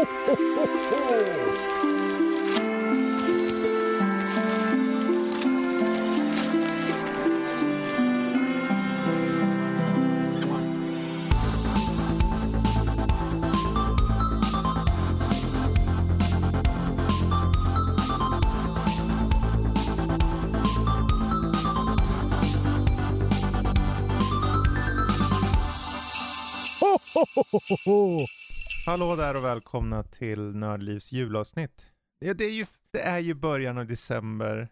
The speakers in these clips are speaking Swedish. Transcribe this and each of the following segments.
ho, ho, ho. Hallå där och välkomna till Nördlivs julavsnitt. Ja, det, är ju, det är ju början av december.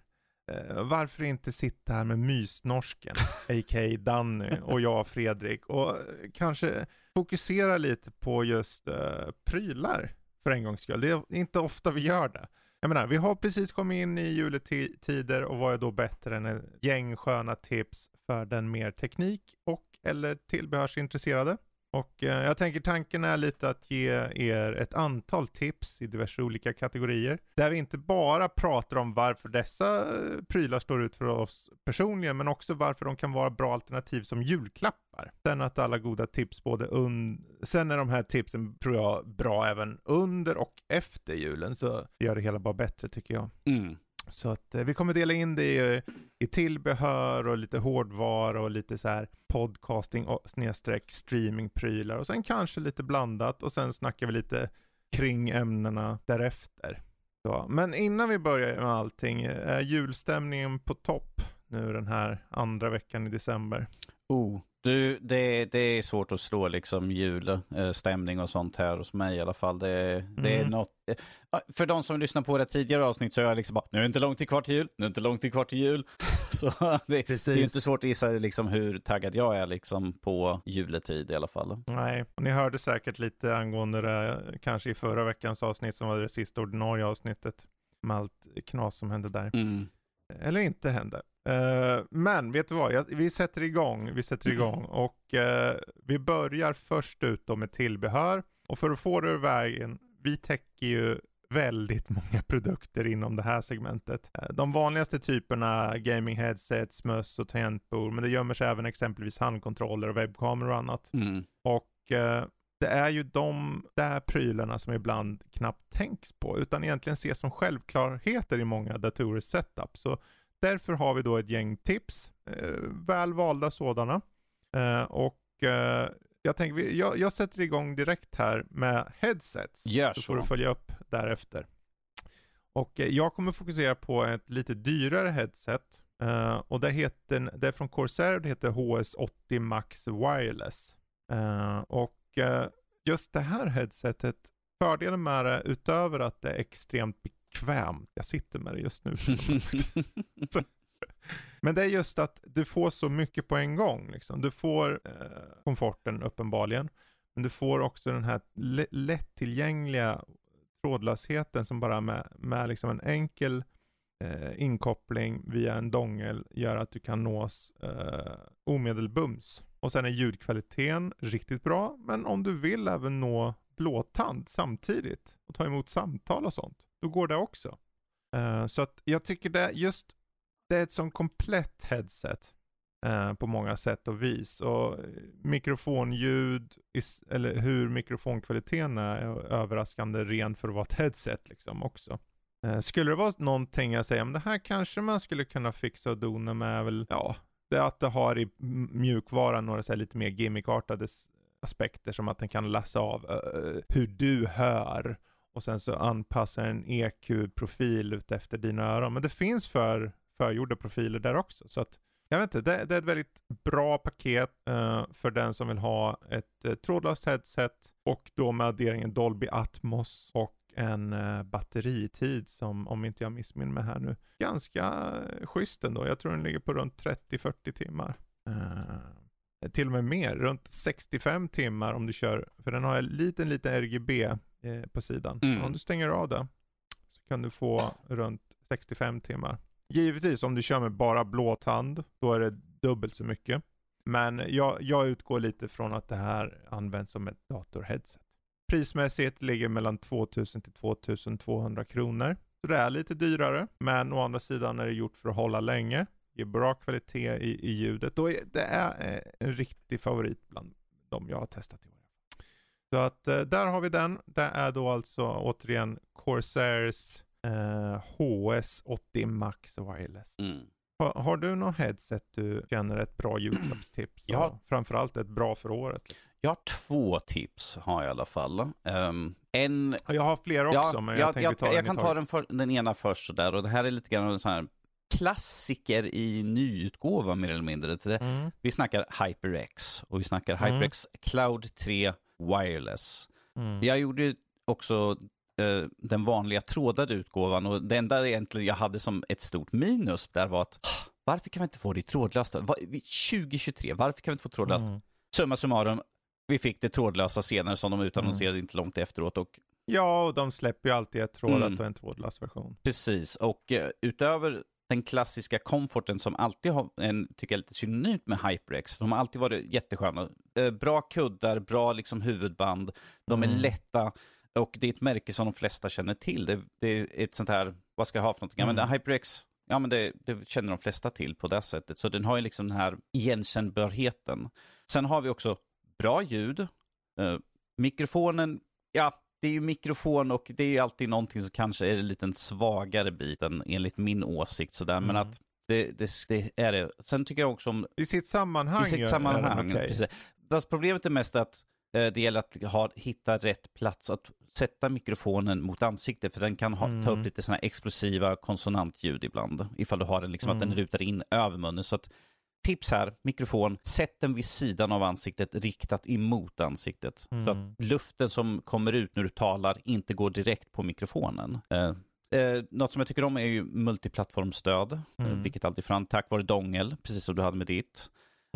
Eh, varför inte sitta här med mysnorsken, a.k.a. Danny och jag Fredrik och eh, kanske fokusera lite på just eh, prylar för en gångs skull. Det är inte ofta vi gör det. Jag menar, vi har precis kommit in i juletider och vad är då bättre än ett gäng sköna tips för den mer teknik och eller tillbehörsintresserade. Och eh, jag tänker tanken är lite att ge er ett antal tips i diverse olika kategorier. Där vi inte bara pratar om varför dessa eh, prylar står ut för oss personligen, men också varför de kan vara bra alternativ som julklappar. Sen att alla goda tips både under, sen är de här tipsen tror jag bra även under och efter julen, så det gör det hela bara bättre tycker jag. Mm. Så att eh, vi kommer dela in det i, i tillbehör och lite hårdvara och lite så här podcasting och snedstreck streamingprylar och sen kanske lite blandat och sen snackar vi lite kring ämnena därefter. Så, men innan vi börjar med allting, är julstämningen på topp nu den här andra veckan i december? Oh, du, det, det är svårt att slå liksom julstämning och sånt här hos mig i alla fall. Det, det är Mm. något. eh, För de som lyssnar på det tidigare avsnitt så är jag liksom bara, nu är det inte långt till kvar till jul, nu är det inte långt till kvar till jul. Så det, det är inte svårt att gissa liksom hur taggad jag är liksom på juletid i alla fall. Nej, och ni hörde säkert lite angående det kanske i förra veckans avsnitt som var det sista ordinarie avsnittet med allt knas som hände där. Mm. Eller inte hände. Eh, men vet du vad, Jag, vi sätter igång, vi sätter igång och eh, vi börjar först ut då med tillbehör. Och för att få det ur vägen, vi täcker ju väldigt många produkter inom det här segmentet. Eh, De vanligaste typerna gaming headsets, möss och tangentbord, men det gömmer sig även exempelvis handkontroller och webbkameror och annat. Mm. Och eh, det är ju de där prylarna som ibland knappt tänks på, utan egentligen ses som självklarheter i många datorers setup. Så därför har vi då ett gäng tips, eh, väl valda sådana. Eh, och eh, jag, tänker, jag, jag sätter igång direkt här med headsets. Gör så får så. du följa upp därefter. Och jag kommer fokusera på ett lite dyrare headset. Och det, heter, det är från Corsair och det heter HS80 Max Wireless. Och just det här headsetet, fördelen med det utöver att det är extremt bekvämt, jag sitter med det just nu. Men det är just att du får så mycket på en gång. Liksom. Du får eh, komforten uppenbarligen. Men du får också den här lä- lättillgängliga trådlösheten som bara med, med liksom en enkel eh, inkoppling via en dongel gör att du kan nås eh, omedelbums. Och sen är ljudkvaliteten riktigt bra, men om du vill även nå blåtand samtidigt och ta emot samtal och sånt, då går det också. Uh, så att jag tycker det just det är ett sånt komplett headset uh, på många sätt och vis. Och mikrofonljud, is, eller hur mikrofonkvaliteten är, är överraskande ren för att vara ett headset liksom också. Uh, skulle det vara någonting jag säger, men det här kanske man skulle kunna fixa och dona med väl, ja, det är att det har i mjukvaran några så här lite mer gimmickartade aspekter som att den kan läsa av uh, hur du hör och sen så anpassar en EQ-profil ut efter dina öron. Men det finns för förgjorda profiler där också. Så att, jag vet inte, det, det är ett väldigt bra paket uh, för den som vill ha ett uh, trådlöst headset och då med adderingen Dolby Atmos och en uh, batteritid som, om inte jag missminner mig här nu, ganska schysst ändå. Jag tror den ligger på runt 30-40 timmar. Till och med mer, runt 65 timmar om du kör, för den har en liten, liten RGB eh, på sidan. Mm. Om du stänger av det så kan du få runt 65 timmar. Givetvis om du kör med bara blåtand, då är det dubbelt så mycket. Men jag, jag utgår lite från att det här används som ett datorheadset. Prismässigt ligger mellan 2000 till 2200 kronor. Så det är lite dyrare, men å andra sidan är det gjort för att hålla länge. Ger bra kvalitet i, i ljudet. Och det är eh, en riktig favorit bland de jag har testat i år. Så att eh, där har vi den. Det är då alltså återigen Corsairs eh, HS80 Max Wireless. Mm. Har, har du någon headset du känner ett bra julklappstips? Ja. Framförallt ett bra för året. Liksom? Jag har två tips har jag i alla fall. Ehm, en Ja, Jag har fler också, ja, men jag, jag, tänker jag, ta jag i kan ta den, för, den ena först sådär och det här är lite grann en sån här klassiker i nyutgåva mer eller mindre. Det- Mm. Vi snackar HyperX och vi snackar Mm. HyperX Cloud 3 Wireless. Mm. Jag gjorde också eh, den vanliga trådade utgåvan och det enda egentligen jag hade som ett stort minus där var att "Ah, varför kan vi inte få det trådlöst? då? Va- vi- 2023, varför kan vi inte få trådlöst? Mm. Summa summarum, vi fick det trådlösa senare som de utannonserade inte långt efteråt och Ja, och de släpper ju alltid ett trådat Mm. och en trådlös version. Precis, och eh, utöver den klassiska komforten som alltid har en, tycker jag, lite synonymt med HyperX, för de har alltid varit jättesköna. Eh, bra kuddar, bra liksom huvudband, de är Mm. lätta och det är ett märke som de flesta känner till. Det, det är ett sånt här, vad ska jag ha för någonting? Ja, men Mm. HyperX, ja men det, det känner de flesta till på det sättet. Så den har ju liksom den här igenkännbarheten. Sen har vi också bra ljud. Eh, mikrofonen, ja, det är ju mikrofon och det är ju alltid någonting som kanske är en liten svagare biten enligt min åsikt sådär. Men Mm. att det, det, det är det. Sen tycker jag också om I sitt sammanhang i sitt sammanhang. okej. Precis. Fast problemet är mest att eh, det gäller att ha, hitta rätt plats att sätta mikrofonen mot ansiktet för den kan ha, ta Mm. upp lite sådana explosiva konsonantljud ibland. Ifall du har den liksom att den Mm. rutar in över munnen. Så att tips här, mikrofon, sätt den vid sidan av ansiktet riktat emot ansiktet. Så Mm. att luften som kommer ut när du talar inte går direkt på mikrofonen. Eh, Eh, något som jag tycker om är ju multiplattformstöd, eh, Mm. vilket alltid fram tack vare dongel, precis som du hade med ditt.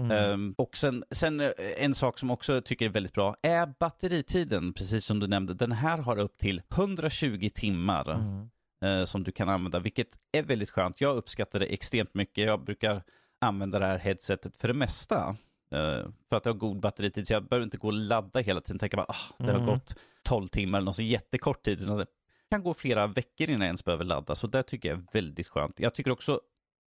Mm. Ehm, och sen, sen eh, en sak som också tycker är väldigt bra är batteritiden, precis som du nämnde. Den här har upp till 120 timmar Mm. eh, som du kan använda, vilket är väldigt skönt. Jag uppskattar det extremt mycket. Jag brukar använda det här headsetet för det mesta. eh, för att det har god batteritid, så jag behöver inte gå och ladda hela tiden. Tänka bara, ah, det har Mm. gått 12 timmar eller något så jättekort tid. Det kan gå flera veckor innan jag ens behöver ladda, så det tycker jag är väldigt skönt. Jag tycker också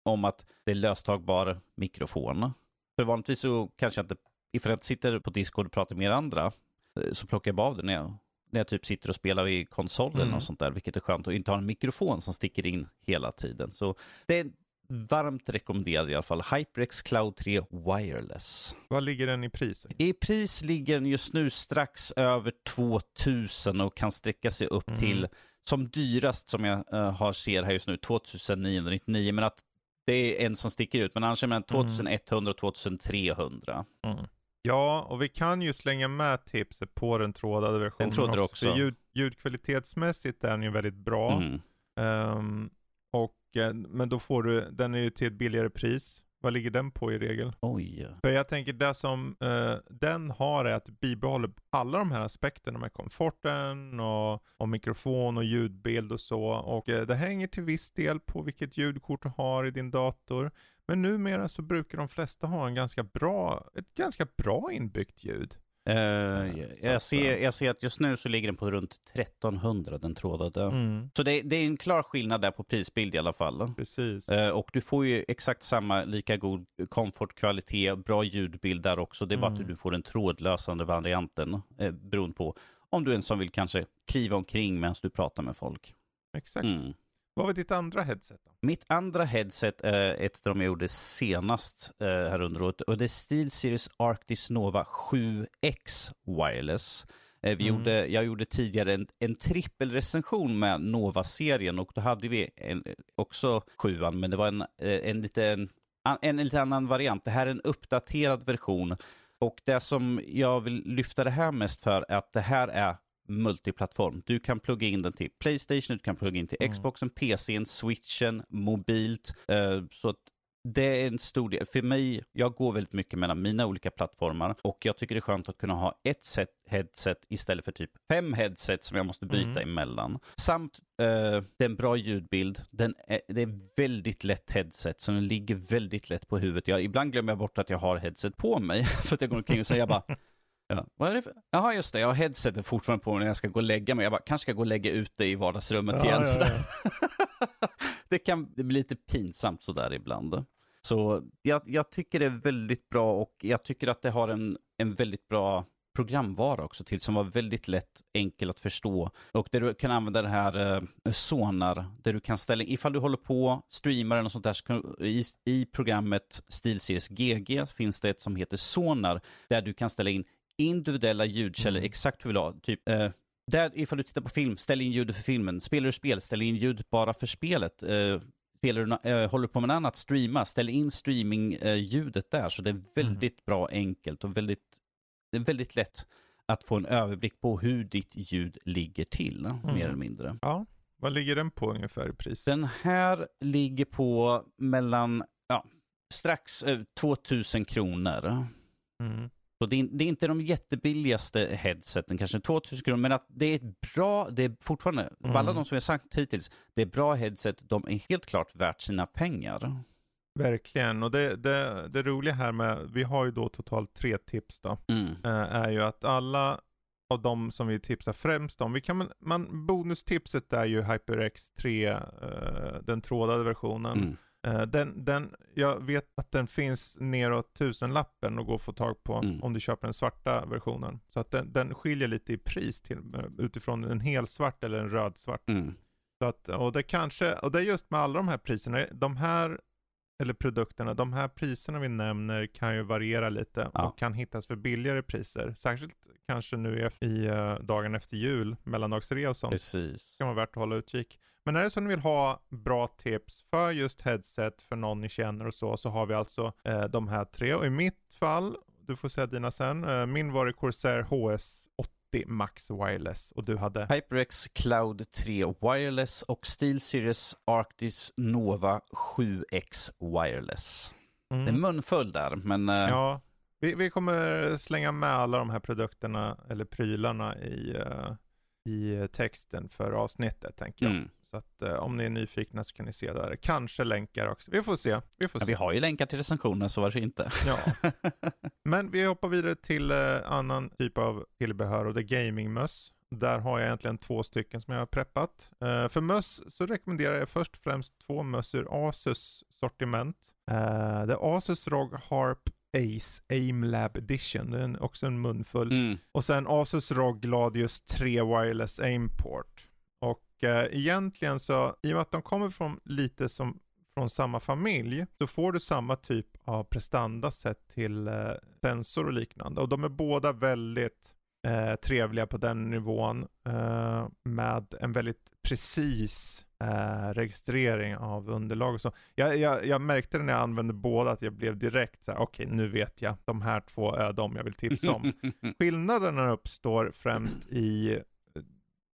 om att det är löstagbar mikrofon. För vanligtvis så kanske jag inte, ifall jag inte sitter på Discord och pratar med er andra, eh, så plockar jag bara av det när jag, när jag typ sitter och spelar i konsol eller Mm. något sånt där, vilket är skönt och inte ha en mikrofon som sticker in hela tiden. Så det varmt rekommenderad i alla fall. HyperX Cloud 3 Wireless. Vad ligger den i pris? I pris ligger den just nu strax över 2000 och kan sträcka sig upp Mm. till, som dyrast som jag eh, har ser här just nu, 2999. Men att det är en som sticker ut. Men annars är mellan 2100 och 2300. Mm. Ja, och vi kan ju slänga med tipset på den trådade versionen Den också. För ljud, ljudkvalitetsmässigt är den ju väldigt bra. Mm. Ehm, och, eh, men då får du, den är ju till ett billigare pris. Vad ligger den på i regel? Oj. För jag tänker det som eh, den har är att du bibehåller alla de här aspekterna med komforten och, och mikrofon och ljudbild och så. Och eh, det hänger till viss del på vilket ljudkort du har i din dator. Men numera så brukar de flesta ha en ganska bra, ett ganska bra inbyggt ljud. Så jag, ser, eh, jag ser att just nu så ligger den på runt 1300, den trådade. Mm, Så det, det är en klar skillnad där på prisbild i alla fall. precis. Eh, och du får ju exakt samma, lika god komfort, kvalitet, bra ljudbild där också. Det är bara Mm. att du får den trådlösande varianten, eh, beroende på om du är en som vill kanske kliva omkring medan du pratar med folk. Exakt. Mm. Vad var ditt andra headset då? Mitt andra headset är ett av de jag gjorde senast eh, här under året och det är SteelSeries Arctis Nova 7X Wireless. Eh, vi Mm. gjorde, jag gjorde tidigare en, en trippelrecension med Nova-serien och då hade vi en, också sjuan, men det var en, eh, en, lite, en, en lite annan variant. Det här är en uppdaterad version och det som jag vill lyfta det här mest för är att det här är multiplattform. Du kan plugga in den till Playstation, du kan plugga in till Mm. Xboxen, PCn, switchen, mobilt. eh, så att det är en stor del. För mig, jag går väldigt mycket mellan mina olika plattformar och jag tycker det är skönt att kunna ha ett set headset istället för typ fem headset som jag måste byta Mm. emellan. Samt eh, det är en bra ljudbild. Den är, det är väldigt lätt headset så den ligger väldigt lätt på huvudet. Jag, ibland glömmer jag bort att jag har headset på mig för att jag går omkring och säger bara Ja, vad är det för? Jaha, just det. Jag har headsetet fortfarande på mig när jag ska gå och lägga mig. Jag bara, kanske ska gå och lägga ut det i vardagsrummet Ja, igen. ja, sådär. det kan det blir lite pinsamt sådär ibland. Så jag, jag tycker det är väldigt bra och jag tycker att det har en, en väldigt bra programvara också till som var väldigt lätt, enkel att förstå. Och där du kan använda det här eh, Sonar, där du kan ställa, ifall du håller på, streamar eller något sånt där, så kan, i, i programmet SteelSeries GG finns det ett som heter Sonar, där du kan ställa in individuella ljudkällor Mm. exakt hur du vill ha. Typ, eh, där, ifall du tittar på film, ställ in ljudet för filmen. Spelar du spel, ställ in ljud bara för spelet. Eh, spelar du, eh, håller du på med något annat, streama, ställ in streamingljudet där. Så det är väldigt bra, enkelt och väldigt, det är väldigt lätt att få en överblick på hur ditt ljud ligger till, mer eller mindre. Ja, vad ligger den på ungefär i pris? Den här ligger på mellan, ja, strax eh, 2000 kronor. Mm. Så det är, det är inte de jättebilligaste headseten, kanske 2000 kronor, men att det är ett bra, det är fortfarande, av alla Mm. de som jag sagt hittills, det är bra headset, de är helt klart värt sina pengar. Verkligen, och det, det, det roliga här med, vi har ju då totalt tre tips då, Mm. eh, är ju att alla av de som vi tipsar främst om, vi kan, man- man, bonustipset är ju HyperX 3, eh, den trådade versionen. Mm. Eh, den, den, jag vet att den finns neråt tusenlappen och går att få tag på Mm. om du köper den svarta versionen. Så att den, den skiljer lite i pris till, eh, utifrån en helsvart eller en rödsvart. Mm. Så att, och det kanske, och det är just med alla de här priserna, de här, eller produkterna, de här priserna vi nämner kan ju variera lite Ja. och kan hittas för billigare priser. Särskilt kanske nu i, i uh, dagen efter jul, mellandagsrea och sånt. Precis. kan vara värt att hålla utkik. Men är det så att ni vill ha bra tips för just headset, för någon ni känner och så, så har vi alltså eh, de här tre. Och i mitt fall, du får säga dina sen, eh, min var det Corsair HS80 Max Wireless och du hade? HyperX Cloud 3 Wireless och SteelSeries Arctis Nova 7X Wireless. Mm. Det är munfull där, men eh, Ja, vi, vi kommer slänga med alla de här produkterna eller prylarna i, eh, i texten för avsnittet tänker jag. mm. Så att eh, om ni är nyfikna så kan ni se där. Kanske länkar också. Vi får se. Vi får ja, se. vi har ju länkar till recensionen, så varför inte? Ja. Men vi hoppar vidare till eh, annan typ av tillbehör och det är gamingmöss. Där har jag egentligen två stycken som jag har preppat. Eh, för möss så rekommenderar jag först och främst två möss ur Asus sortiment. Eh, det är Asus ROG Harp Ace Aim Lab Edition. Det är en, också en munfull. Mm. Och sen Asus ROG Gladius 3 Wireless Aim Port. Och eh, egentligen så, i och med att de kommer från lite som från samma familj, så får du samma typ av prestanda sett till eh, sensor och liknande. Och de är båda väldigt eh, trevliga på den nivån eh, med en väldigt precis eh, registrering av underlag och så. Jag, jag, jag märkte det när jag använde båda att jag blev direkt så här: okej nu vet jag, de här två är de jag vill tipsa om. Skillnaderna uppstår främst i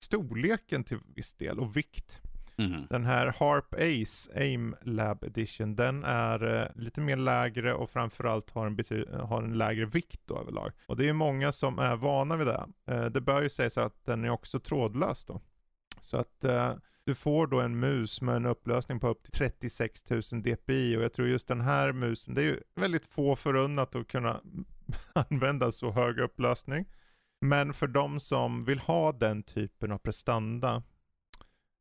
storleken till viss del och vikt. Mhm. Den här Harp Ace Aim Lab Edition, den är eh, lite mer lägre och framförallt har en, har en lägre vikt då överlag. Och det är många som är vana vid det. Eh, det bör ju sägas att den är också trådlös då. Så att eh, du får då en mus med en upplösning på upp till 36 000 dpi och jag tror just den här musen, det är ju väldigt få förunnat att kunna använda så hög upplösning. Men för de som vill ha den typen av prestanda,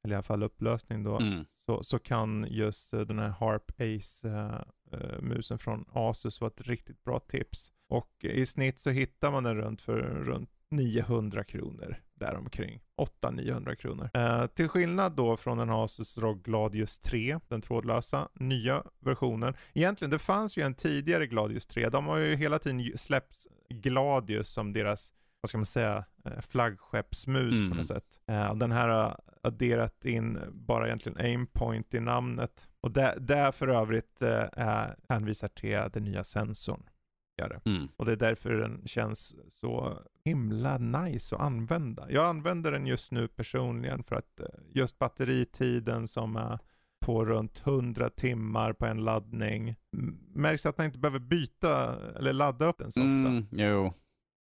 eller i alla fall upplösning då, Mm. så, så kan just eh, den här Harp Ace eh, eh, från Asus vara ett riktigt bra tips. Och i snitt så hittar man den runt för runt 900 kronor däromkring. 800-900 kronor. Eh, till skillnad då från den Asus ROG Gladius 3, den trådlösa, nya versionen. Egentligen, det fanns ju en tidigare Gladius 3. De har ju hela tiden släppt Gladius som deras, vad ska man säga, eh, flaggskeppsmus på Mm. något sätt. Eh, den här har adderat in bara egentligen aimpoint i namnet. Och det, det för övrigt eh, hänvisar till den nya sensorn. Mm. Och det är därför den känns så himla nice att använda. Jag använder den just nu personligen för att just batteritiden som är på runt 100 timmar på en laddning märks att man inte behöver byta eller ladda upp den så ofta. Mm, jo.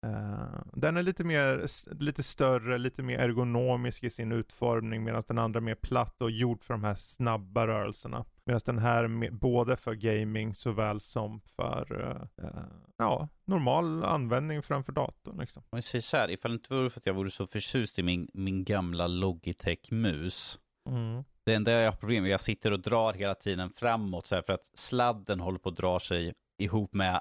Eh, den är lite mer, lite större, lite mer ergonomisk i sin utformning medan den andra är mer platt och gjord för de här snabba rörelserna. Medan den här både för gaming såväl som för eh, ja, normal användning framför datorn. Liksom. Om vi säger så här, ifall det inte vore för att jag vore så förtjust i min, min gamla Logitech-mus. Mm. Det enda jag har problem med, jag sitter och drar hela tiden framåt så här för att sladden håller på att dra sig ihop med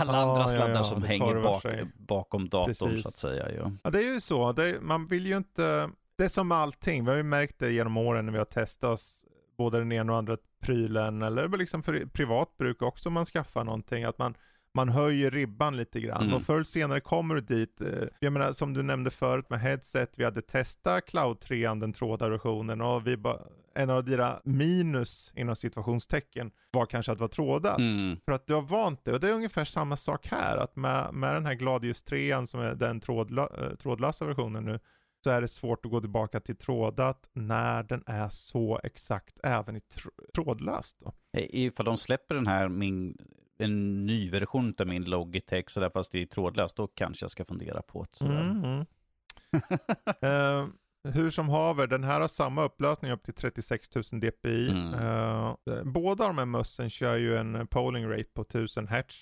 alla Ja, andra ja, sladdar ja, som det hänger bak, sig. bakom datorn Precis. så att säga. Ja. Ja, det är ju så. Det, man vill ju inte... Det är som allting. Vi har ju märkt det genom åren när vi har testat oss både den ena och andra prylen eller liksom för privat bruk också om man skaffar någonting. Att man, man höjer ribban lite grann. Mm. Och förr eller senare kommer du dit. eh, Jag menar som du nämnde förut med headset. Vi hade testat Cloud 3, den trådade versionen och vi bara, en av dina minus inom situationstecken var kanske att vara trådat. Mm. För att du har vant dig och det är ungefär samma sak här. Att med, med den här Gladius 3 som är den trådla, eh, trådlösa versionen nu så är det svårt att gå tillbaka till trådat när den är så exakt även i tr- trådlöst. Då. Ifall de släpper den här, min, en ny version av min Logitech, så där fast det är trådlöst, då kanske jag ska fundera på det. Mm. Eh, hur som haver, den här har samma upplösning upp till 36 000 dpi. Mm. Eh, båda de här mössen kör ju en polling rate på 1000 Hz.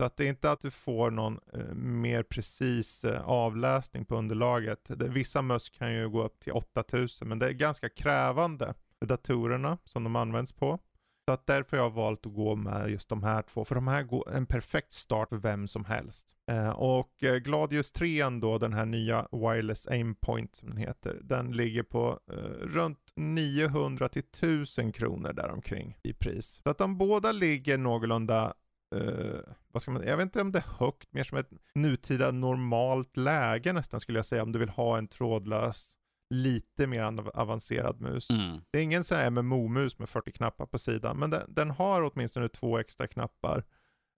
Så att det är inte att du får någon eh, mer precis eh, avläsning på underlaget. Det, vissa möss kan ju gå upp till 8000 men det är ganska krävande datorerna som de används på. Så att därför har jag valt att gå med just de här två. För de här går en perfekt start för vem som helst. Eh, och eh, Gladius 3 då, den här nya Wireless aimpoint som den heter. Den ligger på eh, runt 900 till 1000 kronor däromkring i pris. Så att de båda ligger någorlunda eh, vad ska man, jag vet inte om det är högt, mer som ett nutida normalt läge nästan skulle jag säga om du vill ha en trådlös, lite mer av- avancerad mus. Mm. Det är ingen sån här MMO-mus med 40 knappar på sidan, men den, den har åtminstone två extra knappar.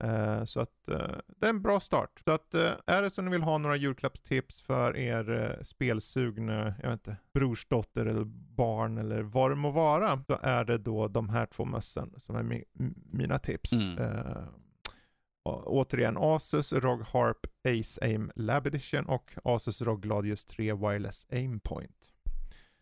Eh, så att eh, det är en bra start. Så att eh, är det så ni vill ha några julklappstips för er uh, spelsugna, jag vet inte, brorsdotter eller barn eller vad det må vara, så är det då de här två mössen som är mi- mina tips. Mm. Återigen Asus ROG Harp Ace Aim Lab Edition och Asus ROG Gladius 3 Wireless Aim Point.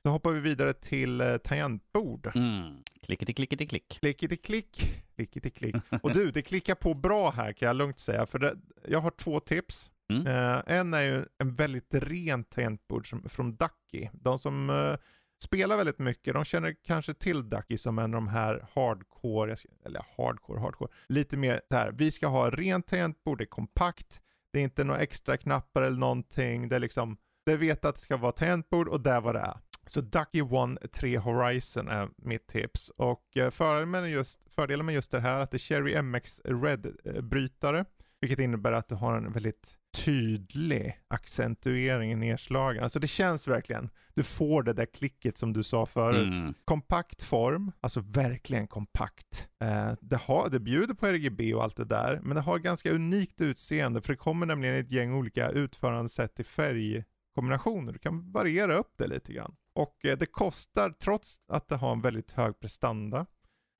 Så hoppar vi vidare till eh, tangentbord. Mm. Klickety klickety klick. Klickety klick, klickety klick. Och du, det klickar på bra här kan jag lugnt säga. För det, jag har två tips. Mm. Eh, en är ju en väldigt ren tangentbord som, från Ducky. De som eh, spelar väldigt mycket, de känner kanske till Ducky som en av de här hardcore, eller hardcore, hardcore, lite mer så här, vi ska ha rent tangentbord, det är kompakt, det är inte några extra knappar eller någonting, det är liksom, det vet att det ska vara tangentbord och där var det är. Så Ducky One 3 Horizon är mitt tips. Och eh, fördelen med just, fördelen med just det här är att det är Cherry MX Red-brytare. Eh, vilket innebär att du har en väldigt tydlig accentuering i nedslagen. Alltså det känns verkligen, du får det där klicket som du sa förut. Mm. Kompakt form, alltså verkligen kompakt. Eh, det, har, det bjuder på RGB och allt det där, men det har ganska unikt utseende för det kommer nämligen ett gäng olika utförandesätt i färgkombinationer. Du kan variera upp det lite grann. Och eh, det kostar, trots att det har en väldigt hög prestanda,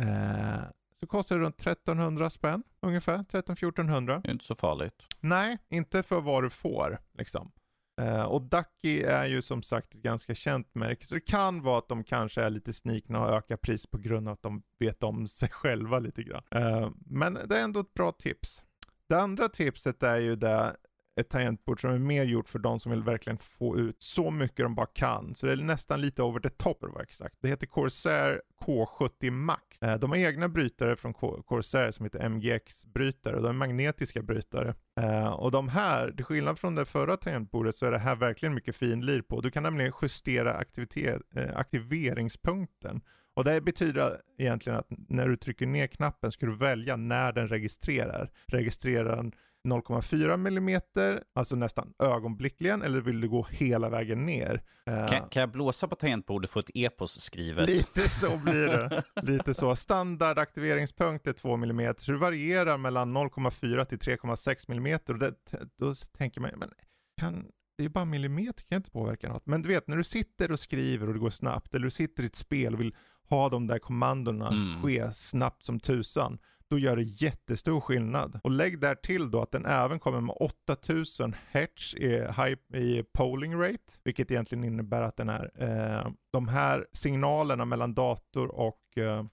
eh, så kostar det runt 1300 spänn ungefär, 13-1400. Det är inte så farligt. Nej, inte för vad du får liksom. Eh, och Ducky är ju som sagt ett ganska känt märke, så det kan vara att de kanske är lite snikna och ökar pris på grund av att de vet om sig själva lite grann. Eh, men det är ändå ett bra tips. Det andra tipset är ju det ett tangentbord som är mer gjort för de som vill verkligen få ut så mycket de bara kan. Så det är nästan lite over the top för exakt. Det heter Corsair K70 Max. Eh, de har egna brytare från Corsair som heter MGX-brytare och de är magnetiska brytare. Eh, och de här, till skillnad från det förra tangentbordet så är det här verkligen mycket finlir på. Du kan nämligen justera eh, aktiveringspunkten. Och det betyder egentligen att när du trycker ner knappen ska du välja när den registrerar. Registrerar den 0,4 mm, alltså nästan ögonblickligen, eller vill du gå hela vägen ner? Eh, Kan, kan jag blåsa på tangentbordet och få ett epos skrivet? Lite så blir det. Lite så. Standard aktiveringspunkt är 2 mm, så det varierar mellan 0,4 till 3,6 mm. Och det, då tänker man, men kan, det är bara millimeter, kan inte påverka något. Men du vet, när du sitter och skriver och det går snabbt, eller du sitter i ett spel och vill ha de där kommandona Mm. ske snabbt som tusan, då gör det jättestor skillnad. Och lägg där till då att den även kommer med 8000 Hz i, high, i polling rate, vilket egentligen innebär att den är, eh, de här signalerna mellan dator och, eh,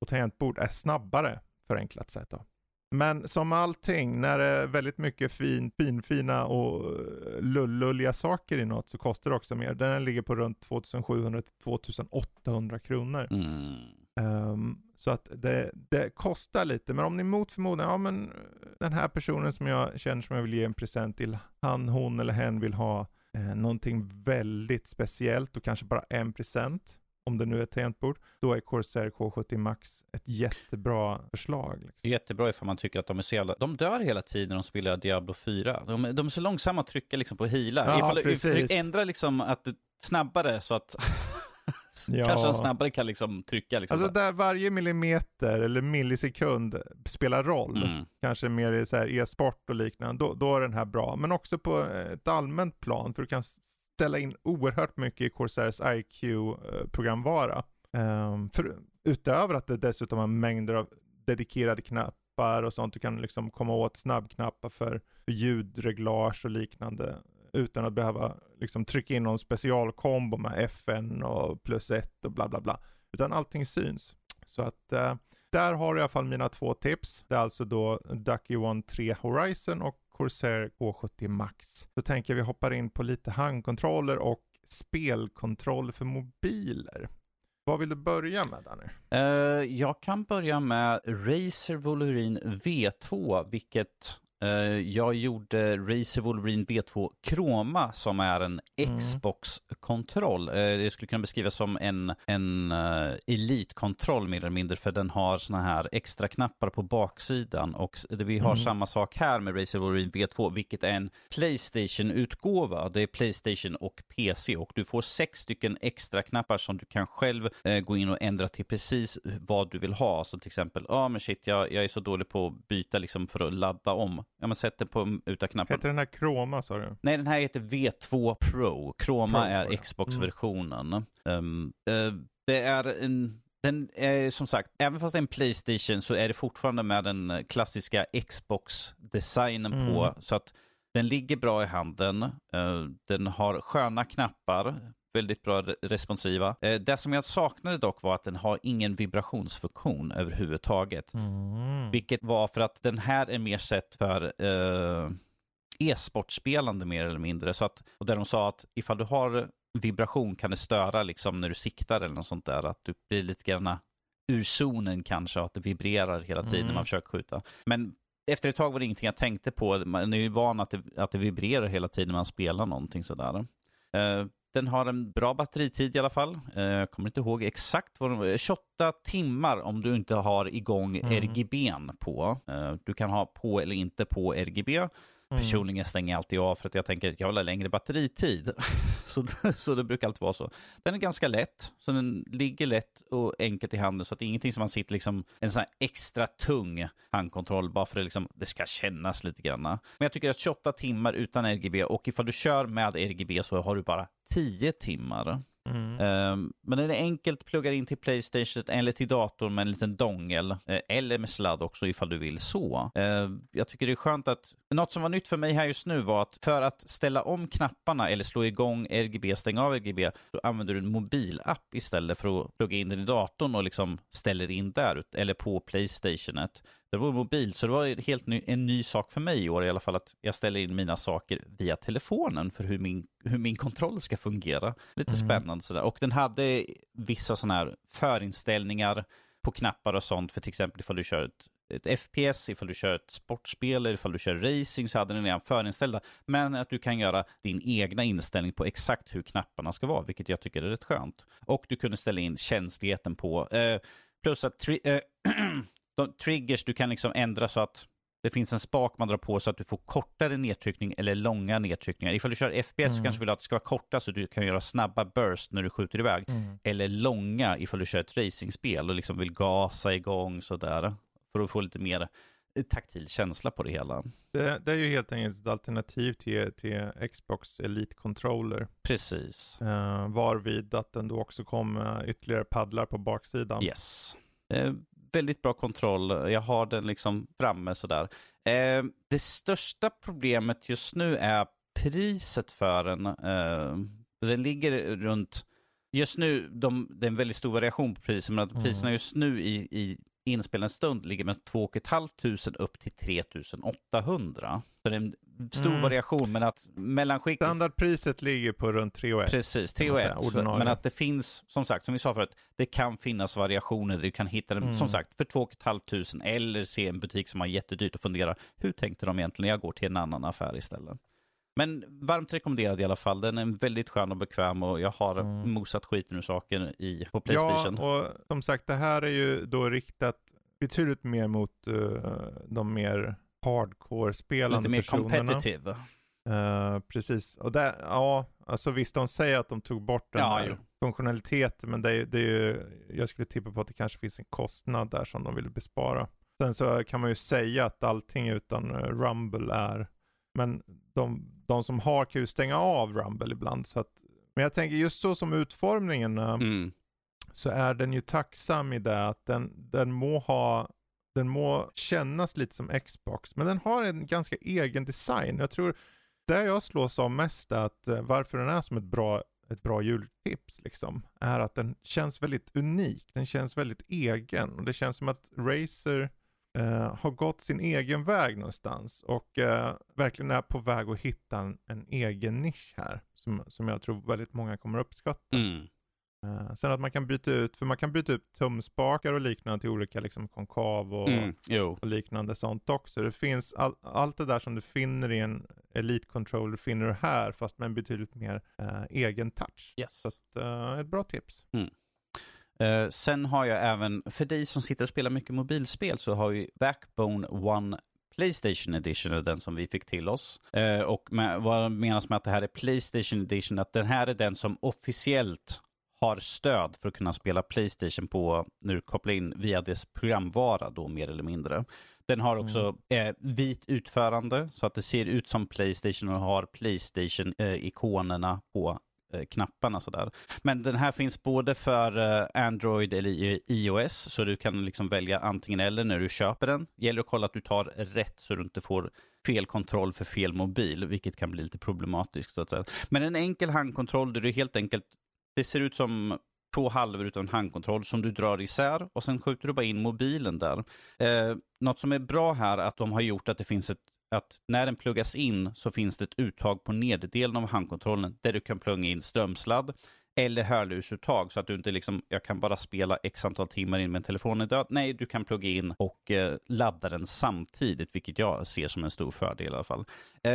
och tangentbord är snabbare, förenklat sett då. Men som allting, när det är väldigt mycket fin, finfina och eh, lullulliga saker i något så kostar det också mer. Den ligger på runt 2700-2800 kronor. Mm. Um, så att det, det, kostar lite, men om ni mot förmodan, ja men den här personen som jag känner som jag vill ge en present till, han, hon eller hen vill ha eh, någonting väldigt speciellt och kanske bara en present, om det nu är ett tangentbord, då är Corsair K70 Max ett jättebra förslag. Liksom. Jättebra ifall man tycker att de är så jävla... De dör hela tiden när de spelar Diablo 4. De, de är så långsamma att trycka liksom på hila. Ja, ifall precis. du ändrar liksom att det snabbare så att Ja. kanske han snabbare kan liksom trycka. Liksom Alltså där varje millimeter eller millisekund spelar roll, Mm. kanske mer i så här e-sport och liknande, då, då är den här bra. Men också på ett allmänt plan, för du kan ställa in oerhört mycket i Corsairs IQ-programvara. Um, för, utöver att det dessutom har mängder av dedikerade knappar och sånt, du kan liksom komma åt snabbknappar för, för ljudreglage och liknande utan att behöva liksom trycka in någon specialkombo med FN och plus ett och bla bla bla. Utan allting syns. Så att eh, där har du i alla fall mina två tips. Det är alltså då Ducky One 3 Horizon och Corsair K70 Max. Så tänker jag vi hoppar in på lite handkontroller och spelkontroll för mobiler. Vad vill du börja med Danny? Uh, jag kan börja med Razer Volurin V2, vilket jag gjorde Razer Wolverine V2 Chroma som är en Mm. Xbox-kontroll. Det skulle kunna beskrivas som en, en uh, elitkontroll mer eller mindre, för den har såna här extra knappar på baksidan och vi har Mm. samma sak här med Razer Wolverine V2, vilket är en Playstation-utgåva. Det är Playstation och PC och du får sex stycken extra knappar som du kan själv eh, gå in och ändra till precis vad du vill ha. Så till exempel, ja ah, men shit, jag, jag är så dålig på att byta liksom för att ladda om. Ja men sätt den på uta knappen. Heter den här Chroma sa du? Nej, den här heter V2 Pro. Chroma Pro, är ja. Xbox-versionen. Um, eh, det är en... Den är som sagt, även fast det är en Playstation så är det fortfarande med den klassiska Xbox-designen Mm. på. Så att den ligger bra i handen. Eh, den har sköna knappar. Väldigt bra re- responsiva. Eh, det som jag saknade dock var att den har ingen vibrationsfunktion överhuvudtaget. Mm. Vilket var för att den här är mer sett för eh, e-sportspelande mer eller mindre. Så att, och där de sa att ifall du har vibration kan det störa liksom när du siktar eller något sånt där. Att du blir lite grann ur zonen kanske, att det vibrerar hela tiden när Mm. man försöker skjuta. Men efter ett tag var det ingenting jag tänkte på. Man är ju van att det, att det vibrerar hela tiden när man spelar någonting sådär. Eh, den har en bra batteritid i alla fall. Eh, Jag kommer inte ihåg exakt vad den 28 timmar om du inte har igång Mm. RGBn på. Eh, Du kan ha på eller inte på RGB. Mm. Personligen stänger jag alltid av för att jag tänker att jag vill ha längre batteritid. så, så det brukar alltid vara så. Den är ganska lätt, så den ligger lätt och enkelt i handen så att det är ingenting som man sitter liksom en sån här extra tung handkontroll bara för att liksom, det ska kännas lite grann. Men jag tycker att 28 timmar utan RGB och ifall du kör med RGB så har du bara 10 timmar. Mm. Um, men den är enkelt pluggar in till Playstation eller till datorn med en liten dongel. Eh, eller med sladd också ifall du vill så. Uh, jag tycker det är skönt att... Något som var nytt för mig här just nu var att för att ställa om knapparna eller slå igång RGB, stänga av RGB, då använder du en mobilapp istället för att plugga in den i datorn och liksom ställer in där, eller på Playstationet. Det var mobil, så det var helt ny, en ny sak för mig i år i alla fall att jag ställer in mina saker via telefonen för hur min, hur min kontroll ska fungera. Lite Mm. spännande sådär. Och den hade vissa sådana här förinställningar på knappar och sånt för till exempel ifall du kör ett, ett FPS, ifall du kör ett sportspel eller ifall du kör racing så hade den redan förinställda. Men att du kan göra din egna inställning på exakt hur knapparna ska vara, vilket jag tycker är rätt skönt. Och du kunde ställa in känsligheten på, eh, plus att tri- eh, de triggers du kan liksom ändra så att det finns en spak man drar på så att du får kortare nedtryckning eller långa nedtryckningar. Ifall du kör FPS så Mm. kanske du vill att det ska vara korta så du kan göra snabba burst när du skjuter iväg. Mm. Eller långa ifall du kör ett racingspel och liksom vill gasa igång sådär. För att få lite mer eh, taktil känsla på det hela. Det, det är ju helt enkelt ett alternativ till, till Xbox Elite Controller. Precis. Uh, varvid att den då också kom med ytterligare paddlar på baksidan. Yes. Eh, väldigt bra kontroll. Jag har den liksom framme sådär. Eh, det största problemet just nu är priset för den. Eh, den ligger runt, just nu, de, det är en väldigt stor variation på priser, men att Mm. priserna just nu i, i inspelande stund ligger med 2 500 upp till 3 800. Så det är en stor Mm. variation, men att mellanskick... Standardpriset ligger på runt 3 och 1. Precis, 3 kan och man 1. säga, ordinarie. Men att det finns, som sagt, som vi sa förut, det kan finnas variationer. Du kan hitta den, Mm. som sagt, för 2 500 eller se en butik som har jättedyrt och fundera, hur tänkte de egentligen? Jag går till en annan affär istället. Men varmt rekommenderad i alla fall. Den är väldigt skön och bekväm och jag har Mm. mosat skiten ur saken i, på Playstation. Ja, och som sagt det här är ju då riktat betydligt mer mot eh, de mer hardcore-spelande Lite mer personerna. competitive. Eh, precis, och där, ja, alltså visst de säger att de tog bort den Ja, här funktionaliteten, men det, är- det är ju, jag skulle tippa på att det kanske finns en kostnad där som de vill bespara. Sen så kan man ju säga att allting utan eh, Rumble är, men de, de som har kan ju stänga av Rumble ibland. Så att, men jag tänker just så som utformningen eh, Mm. så är den ju tacksam i det att den, den må ha den må kännas lite som Xbox, men den har en ganska egen design. Jag tror det jag slås av mest är att eh, varför den är som ett bra, ett bra jultips liksom, är att den känns väldigt unik. Den känns väldigt egen och det känns som att Razer Uh, har gått sin egen väg någonstans och uh, verkligen är på väg att hitta en, en egen nisch här som, som jag tror väldigt många kommer uppskatta. Mm. Eh, sen att man kan byta ut, för man kan byta ut tumspakar och liknande till olika liksom konkav och, Mm. Och liknande sånt också. Det finns all, allt det där som du finner i en Elite Controller finner du här fast med en betydligt mer eh, egen touch. Yes. Så att, eh, ett bra tips. Eh, sen har jag även, för dig som sitter och spelar mycket mobilspel, så har vi Backbone One Playstation Edition, den som vi fick till oss. Eh, och med, vad menas med att det här är Playstation Edition? Att den här är den som officiellt har stöd för att kunna spela Playstation på, när du kopplar in via dess programvara då mer eller mindre. Den har också eh, vit utförande så att det ser ut som Playstation och har Playstation-ikonerna på eh, knapparna sådär. Men den här finns både för eh, Android eller iOS, så du kan liksom välja antingen eller när du köper den. Gäller att kolla att du tar rätt så du inte får fel kontroll för fel mobil, vilket kan bli lite problematiskt. Så att säga. Men en enkel handkontroll där du helt enkelt, det ser ut som två halvor utan en handkontroll som du drar isär och sen skjuter du bara in mobilen där. Eh, något som är bra här är att de har gjort att det finns ett att när den pluggas in så finns det ett uttag på nederdelen av handkontrollen där du kan plugga in strömsladd eller hörlursuttag så att du inte liksom, jag kan bara spela x antal timmar in med telefonen död. Nej, du kan plugga in och eh, ladda den samtidigt, vilket jag ser som en stor fördel i alla fall. Eh,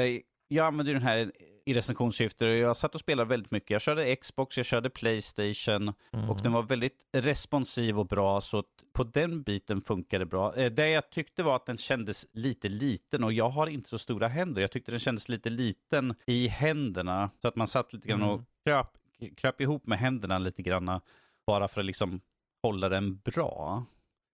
jag använder den här i recensionssyfte och jag satt och spelade väldigt mycket. Jag körde Xbox, jag körde Playstation och den var väldigt responsiv och bra så att på den biten funkar det bra. Eh, Det jag tyckte var att den kändes lite liten och jag har inte så stora händer. Jag tyckte den kändes lite liten i händerna så att man satt lite grann och Mm. kröp, kröp ihop med händerna lite grann bara för att liksom hålla den bra.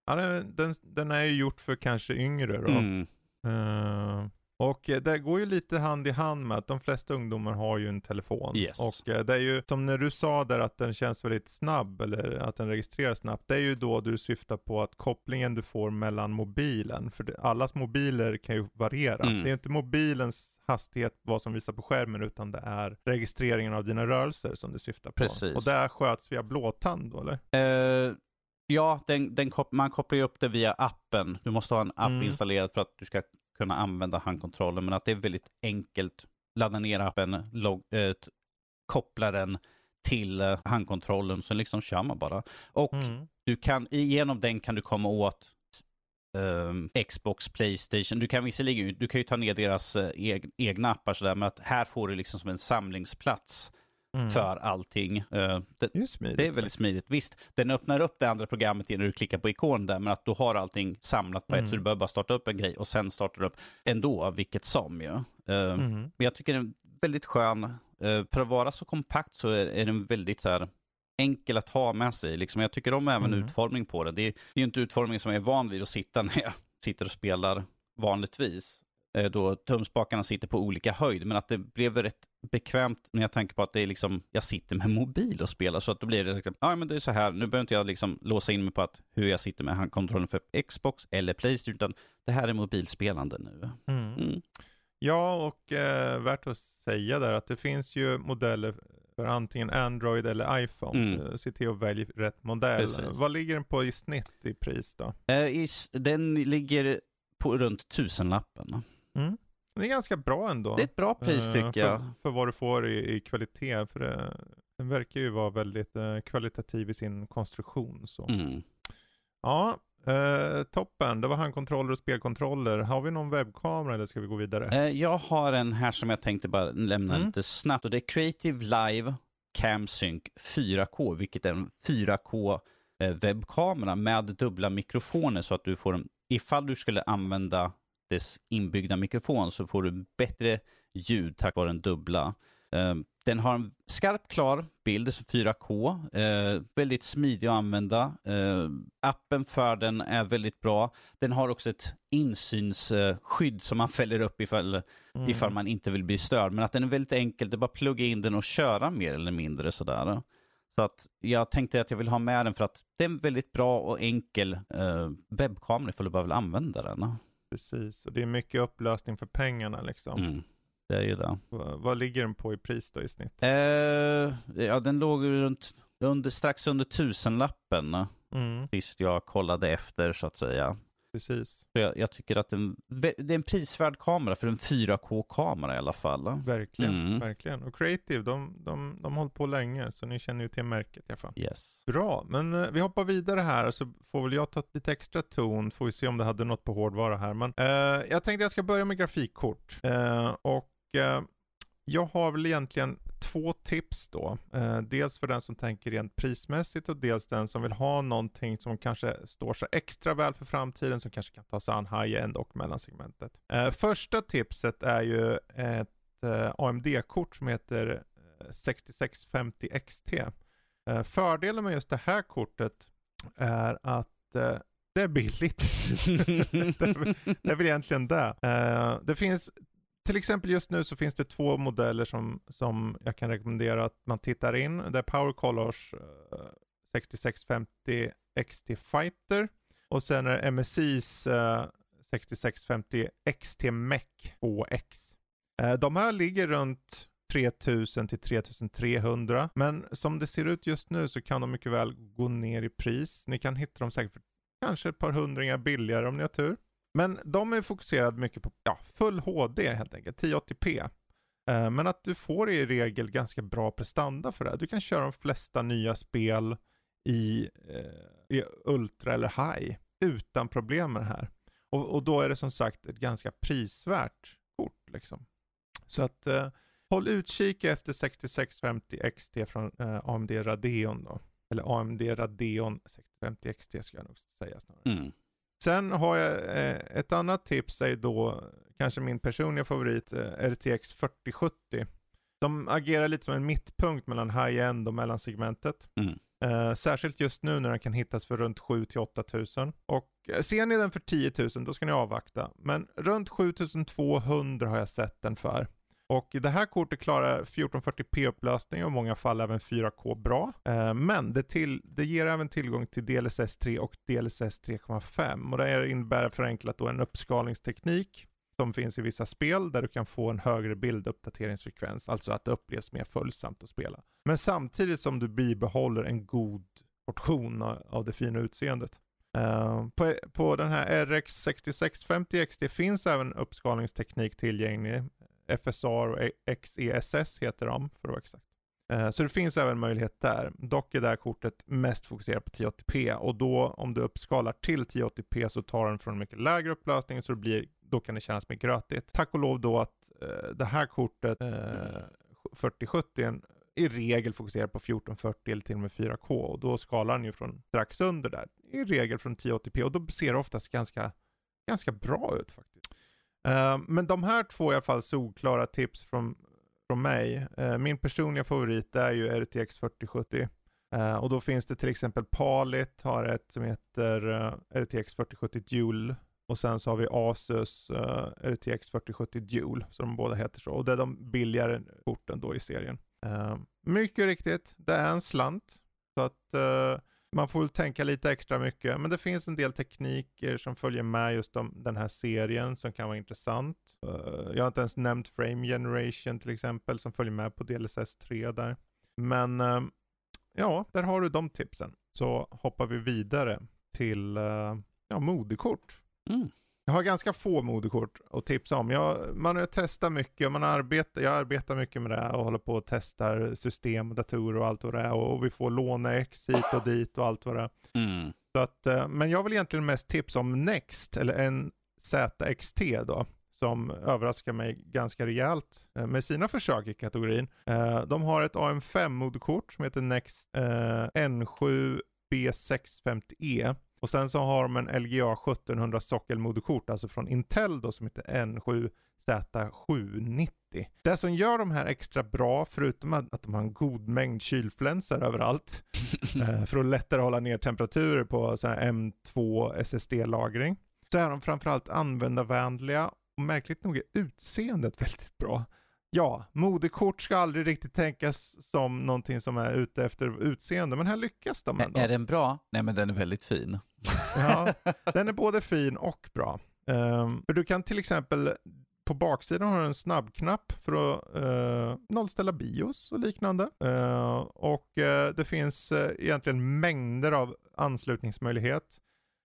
Ja, den, den, den är ju gjort för kanske yngre då. Mm. Eh, och eh, det går ju lite hand i hand med att de flesta ungdomar har ju en telefon. Yes. Och eh, det är ju som när du sa där att den känns väldigt snabb eller att den registrerar snabbt. Det är ju då du syftar på att kopplingen du får mellan mobilen, för allas mobiler kan ju variera. Mm. Det är inte mobilens hastighet vad som visar på skärmen utan det är registreringen av dina rörelser som du syftar på. Precis. Och det sköts via blåtand då eller? Eh, ja, den, den kop- man kopplar ju upp det via appen. Du måste ha en app Mm. installerad för att du ska kunna använda handkontrollen. Men att det är väldigt enkelt. Ladda ner appen, log- eh, koppla den till eh, handkontrollen, så liksom kör man bara. Och Mm. du kan, genom den kan du komma åt ehm, Xbox, Playstation. Du kan visserligen du kan ju ta ner deras eh, eg- egna appar sådär, men att här får du liksom som en samlingsplats Mm. för allting. Eh, det, Det är smidigt. det är väldigt smidigt. Visst, den öppnar upp det andra programmet när du klickar på ikon där, men att du har allting samlat på ett, Mm. så du behöver bara starta upp en grej och sen startar du upp ändå, vilket som ju. Eh, Mm. Men jag tycker den är väldigt skön. Eh, för att vara så kompakt så är, är den väldigt så här enkel att ha med sig. Liksom, jag tycker om även Mm. utformning på den. Det är, det är ju inte utformning som jag är van vid att sitta när jag sitter och spelar vanligtvis. Då tumspakarna sitter på olika höjd, men att det blev rätt bekvämt när jag tänker på att det är liksom, jag sitter med mobil och spelar, så att då blir det liksom, ja men det är så här, nu behöver inte jag liksom låsa in mig på att hur jag sitter med handkontrollen för Xbox eller Playstation, utan det här är mobilspelande nu. Mm. Mm. Ja, och eh, värt att säga där att det finns ju modeller för antingen Android eller iPhone. Mm. Så se till att välja rätt modell. Precis. Vad ligger den på i snitt i pris då? Eh, i den ligger på runt tusenlappen. Mm. Det är ganska bra ändå. Det är ett bra pris eh, tycker jag. För, för vad du får i, i kvalitet. För det, den verkar ju vara väldigt eh, kvalitativ i sin konstruktion. Så. Mm. Ja, eh, toppen. Det var handkontroller och spelkontroller. Har vi någon webbkamera eller ska vi gå vidare? Eh, Jag har en här som jag tänkte bara lämna Mm. lite snabbt och det är Creative Live CamSync 4K, vilket är en 4K eh, webbkamera med dubbla mikrofoner så att du får en, ifall du skulle använda dess inbyggda mikrofon så får du bättre ljud tack vare den dubbla. Eh, Den har en skarp, klar bild som 4K, eh, väldigt smidig att använda. Eh, appen för den är väldigt bra. Den har också ett insynsskydd som man fäller upp ifall, Mm. ifall man inte vill bli störd. Men att den är väldigt enkel, det är bara att plugga in den och köra mer eller mindre sådär. Så att jag tänkte att jag vill ha med den för att det är en väldigt bra och enkel eh, webbkamera ifall du bara vill använda den. Precis, och det är mycket upplösning för pengarna liksom. Mm. Det är ju det. Va- vad ligger den på i pris då i snitt? Eh, ja, den låg runt, under, strax under tusenlappen Mm, sist jag kollade efter så att säga. Precis. Jag, jag tycker att den, det är en prisvärd kamera för en 4K-kamera i alla fall. Verkligen, Mm. verkligen. Och Creative, de, de, de har hållit på länge, så ni känner ju till märket i alla fall. Yes. Bra, men eh, vi hoppar vidare här så får väl jag ta lite extra ton, får vi se om det hade något på hårdvara här. Men eh, jag tänkte jag ska börja med grafikkort. Eh, och eh, jag har väl egentligen två tips då. Eh, dels för den som tänker rent prismässigt och dels den som vill ha någonting som kanske står sig extra väl för framtiden, som kanske kan ta sig an high-end och mellansegmentet. Eh, första tipset är ju ett eh, AMD-kort som heter eh, 6650 XT. Eh, fördelen med just det här kortet är att eh, det är billigt. det, är, väl- det är väl egentligen det. Eh, det finns, till exempel just nu så finns det två modeller som, som jag kan rekommendera att man tittar in. Det är Power Colors eh, 6650 XT Fighter och sen är det MSIs 6650 XT Mech HX. Eh, de här ligger runt 3000 till 3300. Men som det ser ut just nu så kan de mycket väl gå ner i pris. Ni kan hitta dem säkert för kanske ett par hundringar billigare om ni har tur. Men de är fokuserade mycket på ja, full HD helt enkelt, 1080p. Eh, Men att du får i regel ganska bra prestanda för det. här. Du kan köra de flesta nya spel i, eh, i Ultra eller High utan problem med det här. Och, och då är det som sagt ett ganska prisvärt kort liksom. Så att eh, håll utkik efter 6650 XT från eh, AMD Radeon då. Eller AMD Radeon 6050 XT ska jag nog säga snarare. Mm. Sen har jag eh, ett annat tips är då kanske min personliga favorit eh, RTX 4070. De agerar lite som en mittpunkt mellan high-end och mellansegmentet. Mm. Eh, särskilt just nu när den kan hittas för runt 7 till 8000. Och eh, ser ni den för 10 000 då ska ni avvakta. Men runt 7200 har jag sett den för. Och det här kortet klarar 1440p upplösning och i många fall även 4K bra. Eh, men det, till, det ger även tillgång till DLSS 3 och DLSS 3.5 och det innebär förenklat då en uppskalningsteknik som finns i vissa spel där du kan få en högre bilduppdateringsfrekvens, alltså att det upplevs mer följsamt att spela. Men samtidigt som du bibehåller en god portion av det fina utseendet. Uh, på, på den här RX 6650 XT finns även uppskalningsteknik tillgänglig. FSR och XESS heter de för att vara exakt. Eh, Så det finns även möjlighet där. Dock är det här kortet mest fokuserat på 1080p och då om du uppskalar till 1080p så tar den från en mycket lägre upplösning så det blir, då kan det kännas mer grötigt. Tack och lov då att eh, det här kortet, eh, 4070, i regel fokuserar på 1440 eller till och med 4K och då skalar den ju från strax under där. I regel från 1080p och då ser det oftast ganska, ganska bra ut faktiskt. Eh, men de här två är i alla fall solklara tips från, från mig. Uh, min personliga favorit är ju RTX 4070. Uh, och då finns det till exempel Palit har ett som heter RTX 4070 Dual. Och sen så har vi Asus RTX 4070 Dual, så de båda heter så. Och det är de billigare korten då i serien. Eh, mycket riktigt, det är en slant. Så att man får väl tänka lite extra mycket. Men det finns en del tekniker som följer med just om den här serien som kan vara intressant. Eh, jag har inte ens nämnt Frame Generation till exempel som följer med på DLSS 3 där. Men eh, ja, där har du de tipsen. Så hoppar vi vidare till eh, ja, modekort. Mm. Jag har ganska få moderkort att tipsa om. Jag, man testat mycket, man arbetar, jag arbetar mycket med det och håller på och testar system och datorer och allt vad det är. Och, och vi får låna X hit och dit och allt vad det är. Mm. Så att, eh, men jag vill egentligen mest tipsa om Next, eller en ZXT då som överraskar mig ganska rejält eh, med sina försök i kategorin. Eh, de har ett AM5-moderkort som heter Next N7 B650E och sen så har de en LGA 1700 sockelmoderkort, alltså från Intel då som heter N7 Z790. Det som gör de här extra bra, förutom att de har en god mängd kylflänsar överallt, eh, för att lättare hålla ner temperaturer på M2 SSD-lagring, så är de framförallt användarvänliga och märkligt nog är utseendet väldigt bra. Ja, moderkort ska aldrig riktigt tänkas som någonting som är ute efter utseende, men här lyckas de ändå. Är den bra? Nej, men den är väldigt fin. Ja, den är både fin och bra. Um, för du kan till exempel på baksidan har du en snabbknapp för att uh, nollställa bios och liknande. Uh, och uh, det finns egentligen mängder av anslutningsmöjlighet.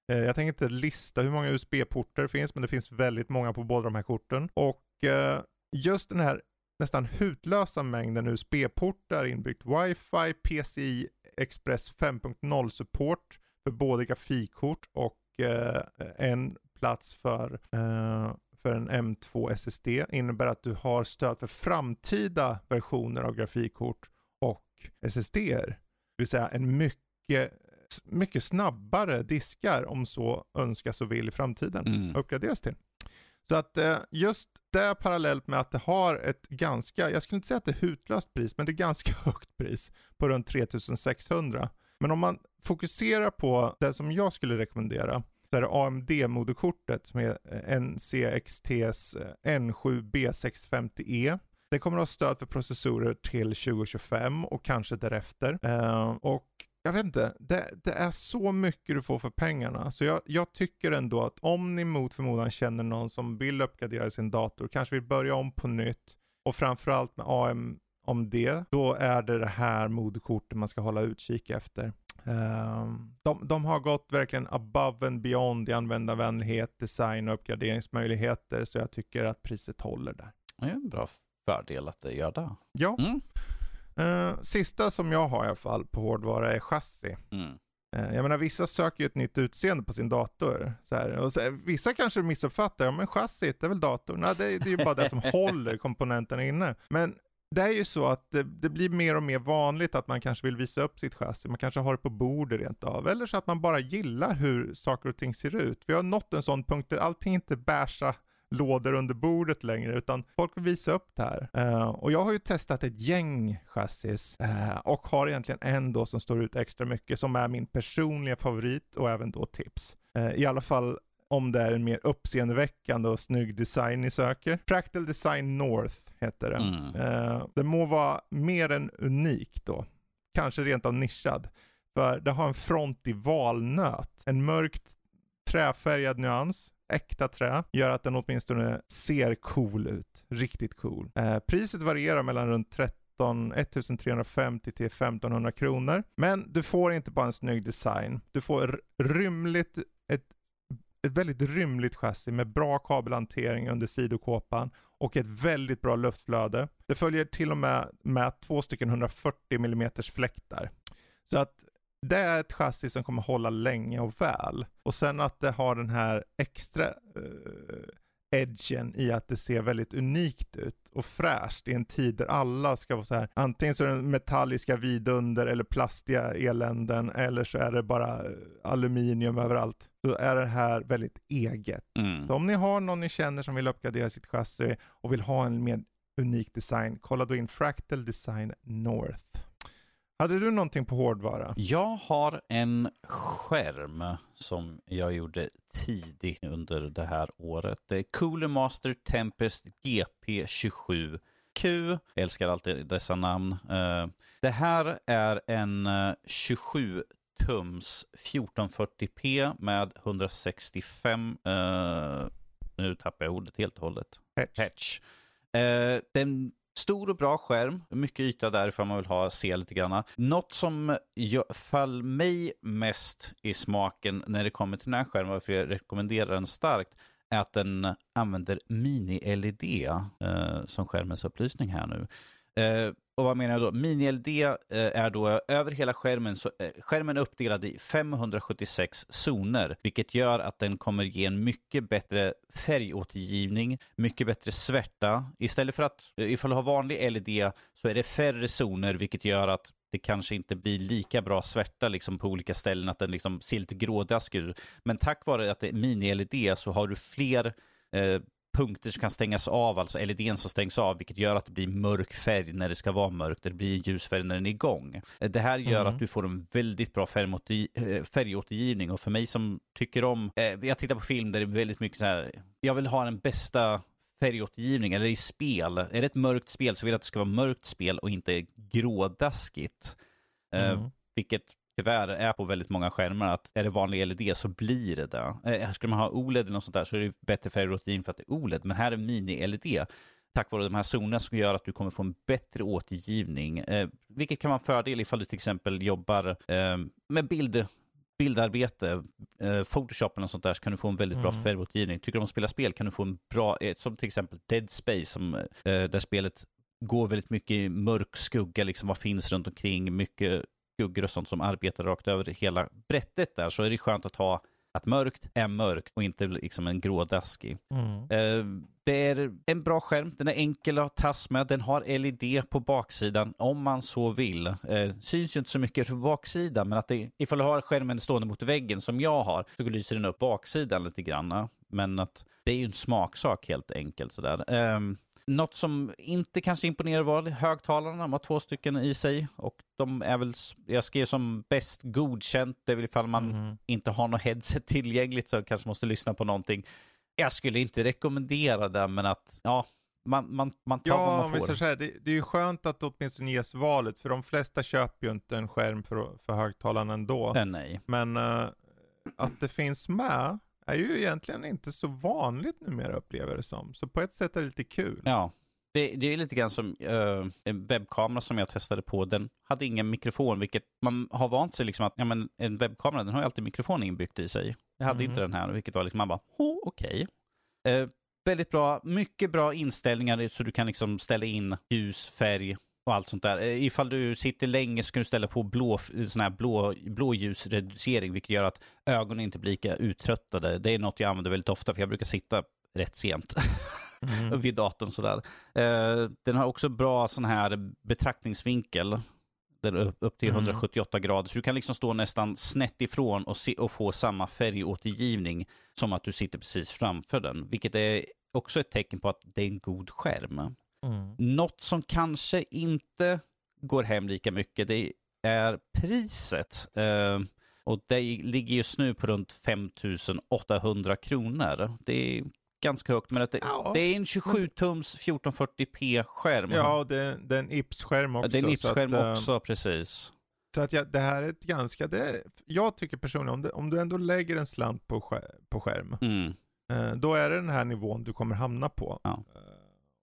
jag tänker inte lista hur många USB-porter det finns, men det finns väldigt många på båda de här korten. Och just den här nästan hutlösa mängden USB-portar, inbyggt wifi, PCI Express 5.0 support för både grafikkort och eh, en plats för, eh, för en M2 SSD innebär att du har stöd för framtida versioner av grafikkort och SSD. Det vill säga en mycket, mycket snabbare diskar om så önskas och vill i framtiden mm. uppgraderas till. Så att eh, just det parallellt med att det har ett ganska, jag skulle inte säga att det är hutlöst pris, men det är ganska högt pris på runt 3600. Men om man fokuserar på det som jag skulle rekommendera, så är det AMD-moderkortet som är NCXTs N7 B650E. Det kommer att ha stöd för processorer till 2025 och kanske därefter. Uh, och jag vet inte, det, det, är så mycket du får för pengarna. Så jag, jag, tycker ändå att om ni mot förmodan känner någon som vill uppgradera sin dator, kanske vill börja om på nytt och framförallt med AMD då är det det här moderkortet man ska hålla utkik efter. Um, de, de, har gått verkligen above and beyond i användarvänlighet, design och uppgraderingsmöjligheter, så jag tycker att priset håller där. Det är en bra fördel att det gör det. Ja. Mm. Uh, sista som jag har i alla fall på hårdvara är chassi. Mm. Uh, jag menar vissa söker ju ett nytt utseende på sin dator. Så här, och så, vissa kanske missuppfattar, ja, men chassit är väl datorn? Nej, det, det är ju bara det som håller komponenterna inne. Men det är ju så att det, det, blir mer och mer vanligt att man kanske vill visa upp sitt chassi, man kanske har det på bordet rent av, eller så att man bara gillar hur saker och ting ser ut. Vi har nått en sån punkt där allting inte bärsa lådor under bordet längre, utan folk vill visa upp det här. Uh, och jag har ju testat ett gäng chassis uh, och har egentligen en då som står ut extra mycket, som är min personliga favorit och även då tips. Uh, I alla fall om det är en mer uppseendeväckande och snygg design ni söker. Fractal Design North heter det. Mm. Uh, det må vara mer än unik då. Kanske rent av nischad. För det har en front i valnöt. En mörkt träfärgad nyans. Äkta trä. Gör att den åtminstone ser cool ut. Riktigt cool. Uh, priset varierar mellan runt 13 1350 till 1500 kronor. Men du får inte bara en snygg design. Du får rymligt, ett ett väldigt rymligt chassi med bra kabelhantering under sidokåpan och ett väldigt bra luftflöde. Det följer till och med med två stycken 140 mm fläktar. Så att det är ett chassi som kommer hålla länge och väl. Och sen att det har den här extra uh, edgen i att det ser väldigt unikt ut och fräscht i en tid där alla ska vara så här. Antingen så är det metalliska vidunder eller plastiga eländen eller så är det bara eh, aluminium överallt. Så är det här väldigt eget. Mm. Så om ni har någon ni känner som vill uppgradera sitt chassi och vill ha en mer unik design, kolla då in Fractal Design North. Hade du någonting på hårdvara? Jag har en skärm som jag gjorde tidigt under det här året. Det är Cooler Master Tempest GP27 Q. Jag älskar alltid dessa namn. Eh, det här är en 27 eh, tums 1440p med 165, uh, nu tappar jag ordet helt och hållet. Hatch. Hatch. Uh, den Stor och bra skärm, mycket yta där ifall man vill ha, se lite grann. Något som föll mig mest i smaken när det kommer till den här skärmen, varför jag rekommenderar den starkt, är att den använder mini-LED eh, som skärmens upplysning här nu. Eh, och vad menar jag då? Mini-LED eh, är då över hela skärmen, så, eh, skärmen är uppdelad i 576 zoner, vilket gör att den kommer ge en mycket bättre färgåtergivning, mycket bättre svärta. Istället för att, eh, ifall du har vanlig LED, så är det färre zoner, vilket gör att det kanske inte blir lika bra svärta liksom på olika ställen, att den liksom ser lite grådaskig ut. Men tack vare att det är mini-LED så har du fler eh, punkter som kan stängas av, alltså LEDn som stängs av, vilket gör att det blir mörk färg när det ska vara mörkt, det blir ljus färg när den är igång. Eh, det här gör mm. att du får en väldigt bra eh, färgåtergivning och för mig som tycker om, eh, jag tittar på film där det är väldigt mycket så här, jag vill ha den bästa färgåtergivning, eller i spel. Är det ett mörkt spel så vill jag att det ska vara mörkt spel och inte grådaskigt. Mm. Uh, vilket tyvärr är på väldigt många skärmar att är det vanlig LED så blir det det. Eh, skulle man ha OLED eller något sånt där så är det bättre färgåtergivning för att det är OLED, men här är mini-LED tack vare de här zonerna som gör att du kommer få en bättre återgivning, eh, vilket kan vara en fördel ifall du till exempel jobbar eh, med bild bildarbete, eh, Photoshop eller sånt där så kan du få en väldigt bra mm. färgåtergivning. Tycker du om att spela spel kan du få en bra, eh, som till exempel Dead Space, som, eh, där spelet går väldigt mycket i mörk skugga, liksom vad finns runt omkring, mycket skuggor och sånt som arbetar rakt över hela brättet där, så är det skönt att ha att mörkt är mörkt och inte liksom en grådaskig. Mm. Uh, det är en bra skärm, den är enkel att tas med, den har LED på baksidan om man så vill. Uh, syns ju inte så mycket på baksidan, men att det, ifall du har skärmen stående mot väggen som jag har, så lyser den upp baksidan lite grann. Men att det är ju en smaksak helt enkelt sådär. Um, något som inte kanske imponerar var högtalarna. De har två stycken i sig och de är väl, jag skrev som bäst godkänt. Det är väl ifall man mm. inte har något headset tillgängligt så kanske måste lyssna på någonting. Jag skulle inte rekommendera det, men att ja, man, man, man tar ja, vad man får. Ja, säga, det, det är ju skönt att det åtminstone ges valet, för de flesta köper ju inte en skärm för, för högtalarna ändå. Äh, nej. Men uh, att det finns med är ju egentligen inte så vanligt numera upplever det som. Så på ett sätt är det lite kul. Ja, det, det är lite grann som uh, en webbkamera som jag testade på. Den hade ingen mikrofon, vilket man har vant sig liksom att ja, men en webbkamera den har ju alltid mikrofon inbyggt i sig. Det hade mm. inte den här, vilket var liksom man bara, oh, okej. Okay. Uh, eh, väldigt bra, mycket bra inställningar så du kan liksom ställa in ljus, färg, och allt sånt där. Eh, ifall du sitter länge så kan du ställa på blå, sån här blå, blåljusreducering, vilket gör att ögonen inte blir lika uttröttade. Det är något jag använder väldigt ofta, för jag brukar sitta rätt sent mm. vid datorn sådär. Eh, den har också bra sån här betraktningsvinkel. Den upp, upp till mm. 178 grader, så du kan liksom stå nästan snett ifrån och, se, och få samma färgåtergivning som att du sitter precis framför den, vilket är också ett tecken på att det är en god skärm. Mm. Något som kanske inte går hem lika mycket, det är priset. Eh, och det ligger just nu på runt 5800 kronor. Det är ganska högt, men det, ja, det är en 27-tums 1440p-skärm. Ja, det, det är en IPS-skärm också. det är en IPS-skärm att, eh, också, precis. Så att jag, det här är ett ganska, det, jag tycker personligen, om, det, om du ändå lägger en slant på, skär, på skärm, mm. eh, då är det den här nivån du kommer hamna på. Ja.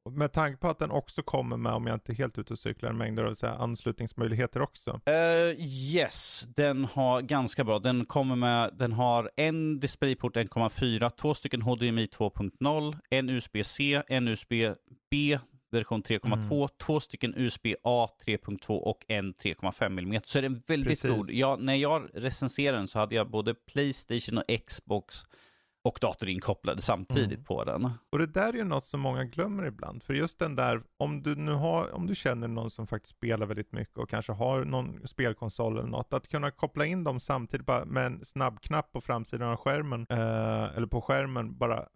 Med tanke på att den också kommer med, om jag inte är helt ute och cyklar, mängder av så här anslutningsmöjligheter också. Uh, yes, den har ganska bra. Den kommer med, den har en DisplayPort 1,4, två stycken HDMI 2.0, en USB-C, en USB-B version 3,2, mm. två stycken USB-A 3.2 och en 3,5 mm. Så är den väldigt Precis. god. Ja, när jag recenserade den så hade jag både Playstation och Xbox och datorn inkopplade samtidigt mm. på den. Och det där är ju något som många glömmer ibland. För just den där, om du nu har, om du känner någon som faktiskt spelar väldigt mycket och kanske har någon spelkonsol eller något, att kunna koppla in dem samtidigt bara med en snabb knapp på framsidan av skärmen, eh, eller på skärmen, bara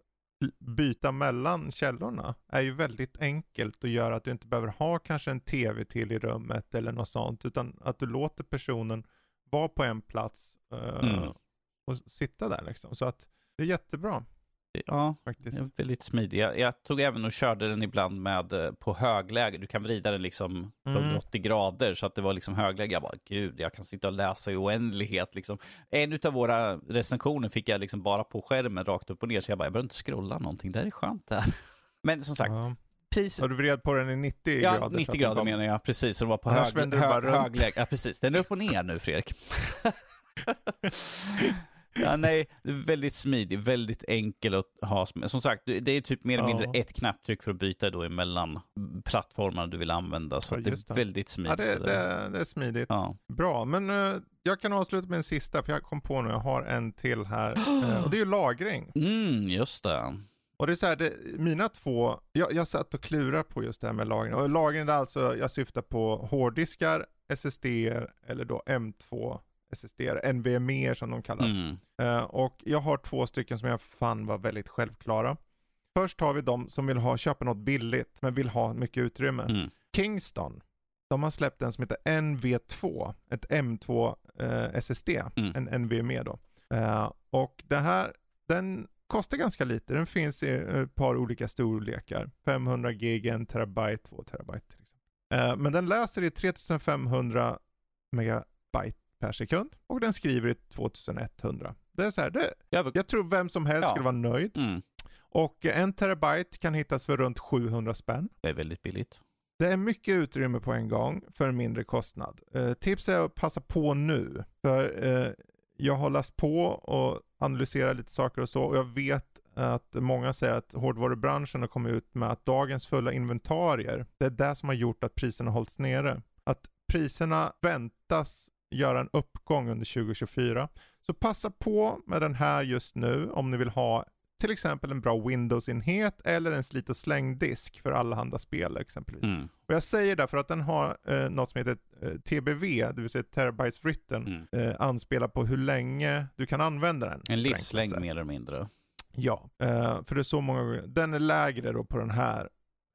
byta mellan källorna är ju väldigt enkelt och gör att du inte behöver ha kanske en tv till i rummet eller något sånt, utan att du låter personen vara på en plats eh, mm. och sitta där liksom. Så att det är jättebra. Ja, faktiskt. väldigt smidig. Jag, jag, tog även och körde den ibland med eh, på högläge. Du kan vrida den liksom mm. 180 grader så att det var liksom högläge. Jag bara, gud, jag kan sitta och läsa i oändlighet liksom. En av våra recensioner fick jag liksom bara på skärmen rakt upp och ner, så jag bara, jag behöver inte scrolla någonting. Det är skönt det här. Men som sagt, ja. Pris... Har du vred på den i 90 ja, grader? 90 grader menar jag, precis. Så den var på hög, hög, högläge. Ja, precis. Den är upp och ner nu, Fredrik. Ja, nej, det är väldigt smidig, väldigt enkel att ha. Som sagt, det är typ mer eller mindre Ja. ett knapptryck för att byta då emellan plattformarna du vill använda. Så Ja, det just är det. väldigt smidigt. Ja, det, det, det är smidigt. Ja. Bra, men eh, jag kan avsluta med en sista, för jag kom på nu, jag har en till här. Eh, och det är ju lagring. Mm, just det. Och det är så här, det, mina två, jag, jag satt och klurade på just det här med lagring. Och lagring är alltså, jag syftar på hårddiskar, SSD eller då M2 SSD, NVMe som de kallas. Mm. Eh, och jag har två stycken som jag fann var väldigt självklara. Först har vi de som vill ha, köpa något billigt men vill ha mycket utrymme. Mm. Kingston, de har släppt en som heter NV2, ett M2 eh, SSD, Mm. en NVMe då. Eh, och det här, den kostar ganska lite, den finns i ett par olika storlekar. 500 gig, 1 terabyte, 2 terabyte till exempel. Men den läser i 3500 megabyte per sekund och den skriver i 2100. Det är så här, det, Jag, tror vem som helst Ja. skulle vara nöjd. mm. Och en terabyte kan hittas för runt 700 spänn. det är väldigt billigt. Det är mycket utrymme på en gång för en mindre kostnad. Eh, tips är att passa på nu. För eh, jag har läst på och analyserat lite saker och så och jag vet att många säger att hårdvarubranschen har kommit ut med att dagens fulla inventarier, det är det som har gjort att priserna hållits nere. Att priserna väntas göra en uppgång under 2024. Så passa på med den här just nu om ni vill ha till exempel en bra Windows-enhet eller en slit och slängdisk för allehanda spel exempelvis. Mm. Och jag säger det för att den har eh, något som heter eh, TBV, det vill säga terabytes written, Mm. eh, anspelar på hur länge du kan använda den. En livslängd mer eller mindre. Ja, eh, för det är så många gånger. Den är lägre då på den här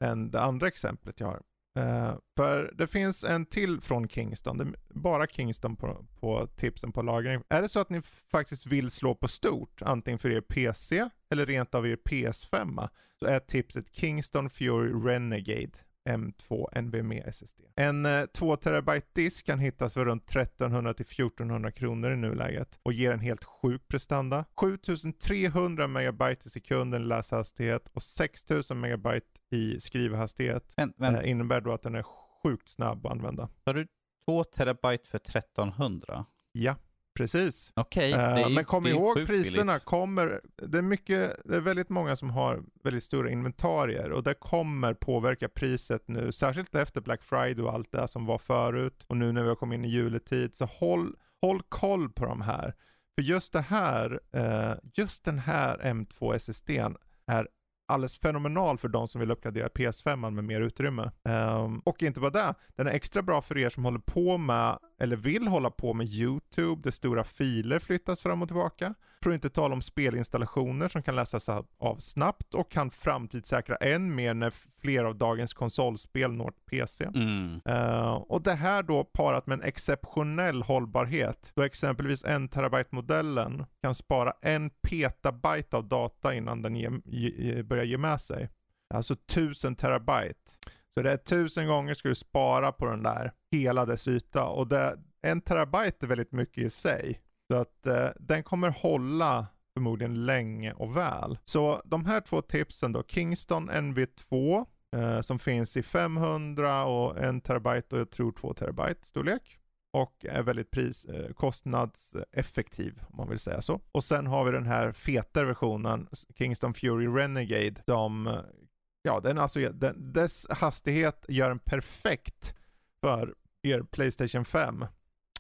än det andra exemplet jag har. Uh, för det finns en till från Kingston, det är bara Kingston på, på tipsen på lagring. Är det så att ni faktiskt vill slå på stort, antingen för er PC eller rent av er PS5, så är tipset Kingston Fury Renegade M2 NVMe SSD. En eh, 2 terabyte disk kan hittas för runt 1300 till 1400 kronor i nuläget och ger en helt sjuk prestanda. 7300 megabyte i sekunden läshastighet och 6000 megabyte i skrivhastighet Men, men eh, innebär då att den är sjukt snabb att använda. har du två terabyte för 1300? Ja, precis. Okej, det är Eh, men kom ihåg priserna billigt. kommer, det är mycket, det är väldigt många som har väldigt stora inventarier och det kommer påverka priset nu, särskilt efter Black Friday och allt det som var förut och nu när vi har kommit in i juletid. Så håll, håll koll på de här. För just det här, eh, just den här M2 SSDn är alldeles fenomenal för de som vill uppgradera PS5 med mer utrymme. Um, och inte bara det, den är extra bra för er som håller på med, eller vill hålla på med YouTube, där stora filer flyttas fram och tillbaka. För att inte tala om spelinstallationer som kan läsas av, snabbt och kan framtidssäkra än mer när fler av dagens konsolspel når PC. Mm. Eh, och det här då parat med en exceptionell hållbarhet. Då exempelvis en terabyte modellen kan spara en petabyte av data innan den ge, ge, börjar ge med sig. Alltså 1000 terabyte. Så det är tusen gånger ska du spara på den där, hela dess yta. Och det, en terabyte är väldigt mycket i sig. Så att eh, den kommer hålla förmodligen länge och väl. Så de här två tipsen då, Kingston NV2 eh, som finns i 500 och 1 terabyte och jag tror 2 terabyte storlek. Och är väldigt pris, eh, kostnadseffektiv om man vill säga så. Och sen har vi den här fetare versionen, Kingston Fury Renegade, som, eh, ja den alltså, den, dess hastighet gör den perfekt för er Playstation 5.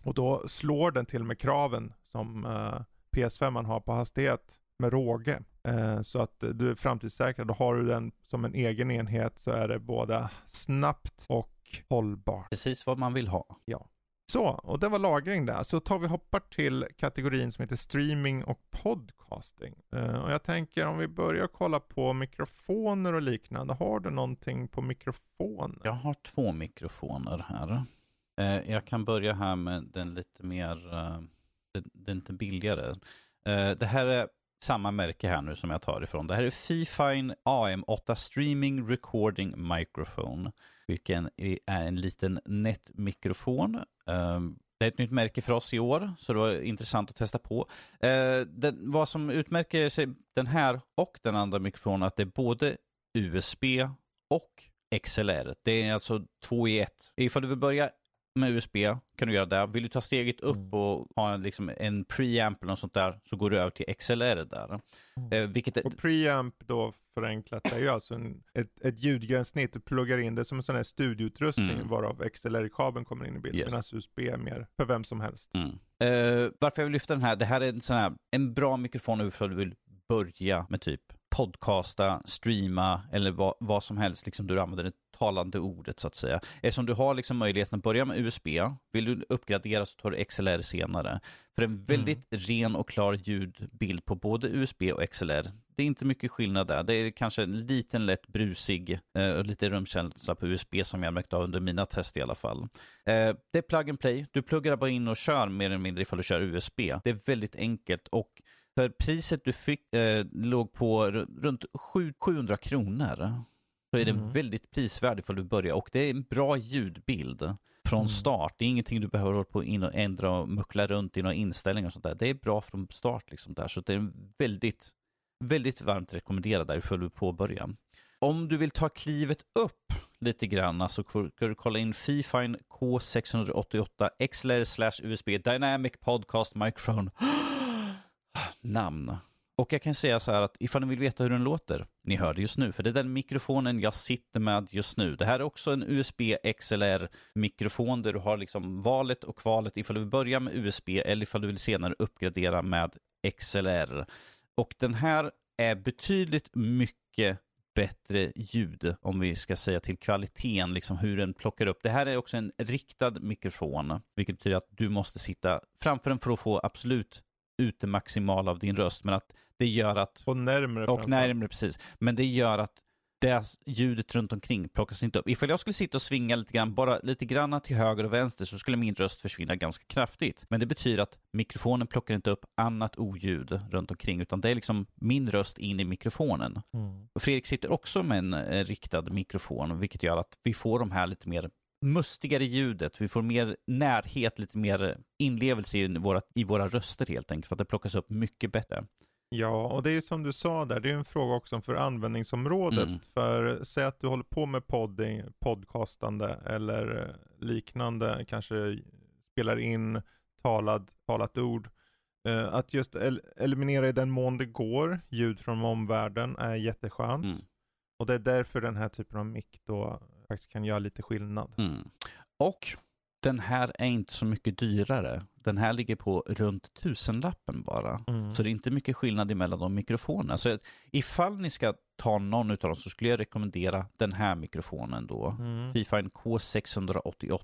Och då slår den till med kraven som eh, PS5 har på hastighet med råge. Eh, så att du är framtidssäkrad. Då har du den som en egen enhet så är det både snabbt och hållbart. Precis vad man vill ha. Så, och det var lagring där. Så tar vi hoppar till kategorin som heter streaming och podcasting. Eh, och jag tänker om vi börjar kolla på mikrofoner och liknande. Har du någonting på mikrofoner? Jag har två mikrofoner här. Eh, jag kan börja här med den lite mer, eh, den, den lite billigare. Eh, det här är samma märke här nu som jag tar ifrån. Det här är Fifine AM8 Streaming Recording Microphone. Vilken är en liten nätmikrofon. Eh, det är ett nytt märke för oss i år, så det var intressant att testa på. Eh, den, vad som utmärker sig den här och den andra mikrofonen, att det är både USB och XLR. Det är alltså två i ett. Ifall du vill börja med USB kan du göra det. Vill du ta steget upp Mm. och ha en, liksom, en preamp eller något sånt där så går du över till XLR där. Eh, vilket är, Och preamp då förenklat är ju alltså en, ett, ett ljudgränssnitt. Du pluggar in det som en sån här studioutrustning Mm. varav XLR-kabeln kommer in i bilden. Yes. Medan USB är mer för vem som helst. Mm. Eh, varför jag vill lyfta den här, det här är en, sån här, en bra mikrofon ifall du vill börja med typ podcasta, streama eller vad, vad som helst, liksom du använder det talande ordet så att säga. Eftersom du har liksom möjligheten att börja med USB, vill du uppgradera så tar du XLR senare. För en väldigt ren och klar ljudbild på både USB och XLR. Det är inte mycket skillnad där. Det är kanske en liten lätt brusig eh, och lite rumskänsla på USB som jag märkt av under mina test i alla fall. Eh, det är plug and play. Du pluggar bara in och kör mer eller mindre ifall du kör USB. Det är väldigt enkelt och för priset du fick eh, låg på ru- runt sju- 700 kronor. Så är det Mm. väldigt prisvärd ifall du börjar och det är en bra ljudbild från Mm. start. Det är ingenting du behöver hålla på in och ändra och muckla runt i några inställningar och sånt där. Det är bra från start liksom där. Så det är väldigt, väldigt varmt rekommenderad där ifall du påbörjar. Om du vill ta klivet upp lite grann så ska du kolla in Fifine K688 XLR slash USB Dynamic Podcast Microphone. Namn. Och jag kan säga så här att ifall ni vill veta hur den låter, ni hör det just nu, för det är den mikrofonen jag sitter med just nu. Det här är också en USB XLR mikrofon där du har liksom valet och kvalet ifall du vill börja med USB eller ifall du vill senare uppgradera med XLR. Och den här är betydligt mycket bättre ljud om vi ska säga till kvaliteten, liksom hur den plockar upp. Det här är också en riktad mikrofon, vilket betyder att du måste sitta framför den för att få absolut ut det maximala av din röst, men att det gör att Och närmre och närmare precis. Men det gör att det ljudet runt omkring plockas inte upp. Ifall jag skulle sitta och svinga lite grann, bara lite grann till höger och vänster så skulle min röst försvinna ganska kraftigt. Men det betyder att mikrofonen plockar inte upp annat oljud runt omkring utan det är liksom min röst in i mikrofonen. Mm. Fredrik sitter också med en eh, riktad mikrofon vilket gör att vi får de här lite mer mustigare ljudet. Vi får mer närhet, lite mer inlevelse i våra, i våra röster helt enkelt för att det plockas upp mycket bättre. Ja, och det är som du sa där, det är en fråga också för användningsområdet. Mm. För säg att du håller på med podding, podcastande eller liknande, kanske spelar in talad, talat ord. Eh, att just el- eliminera i den mån det går ljud från omvärlden är jätteskönt. Mm. Och det är därför den här typen av mick då faktiskt kan göra lite skillnad. Mm. Och den här är inte så mycket dyrare. Den här ligger på runt tusenlappen bara. Mm. Så det är inte mycket skillnad emellan de mikrofonerna. Så ifall ni ska ta någon av dem så skulle jag rekommendera den här mikrofonen då. Mm. Fifine K688.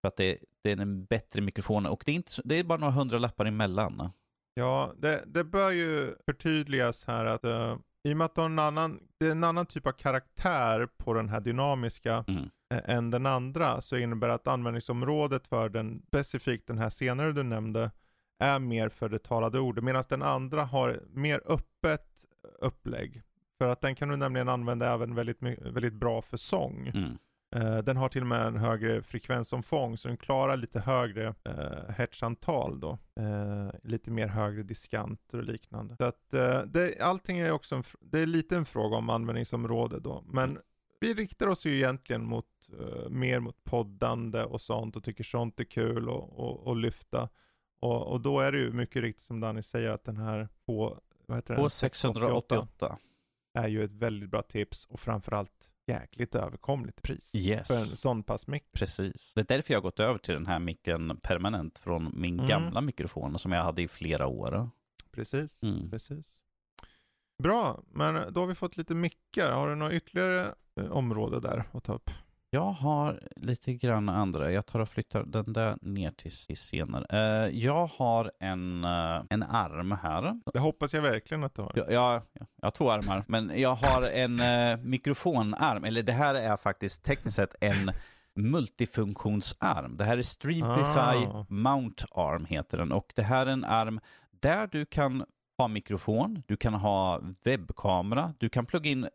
För att det, det är en bättre mikrofon och det är, inte, det är bara några hundralappar emellan. Ja, det, det bör ju förtydligas här att uh, i och med att det är, en annan, det är en annan typ av karaktär på den här dynamiska Mm. eh, än den andra så innebär det att användningsområdet för den, specifikt den här senare du nämnde, är mer för det talade ordet medan den andra har mer öppet upplägg. För att den kan du nämligen använda även väldigt, väldigt bra för sång. Mm. Eh, den har till och med en högre frekvensomfång så den klarar lite högre uh, hertzantal då. Eh, lite mer högre diskanter och liknande. Så att det, allting är också en, det är lite en fråga om användningsområde då. Men vi riktar oss ju egentligen mot, mer mot poddande och sånt och tycker sånt är kul och, och, och lyfta. Och, och då är det ju mycket riktigt som Danny säger att den här på, vad heter den? K688. är ju ett väldigt bra tips och framförallt jäkligt överkomligt pris. Yes. För en sån pass mick. Precis. Det är därför jag har gått över till den här micken permanent från min Mm. gamla mikrofon som jag hade i flera år. Precis, Mm. precis. Bra, men då har vi fått lite mickar. Har du något ytterligare eh, område där att ta upp? Jag har lite grann andra. Jag tar och flyttar den där ner till, till senare. Eh, jag har en, eh, en arm här. Det hoppas jag verkligen att du har. Jag, jag, jag har två armar, men jag har en eh, mikrofonarm. Eller det här är faktiskt tekniskt sett en multifunktionsarm. Det här är Streamplify Ah. Mount Arm heter den. Och det här är en arm där du kan ha mikrofon, du kan ha webbkamera, du kan plugga in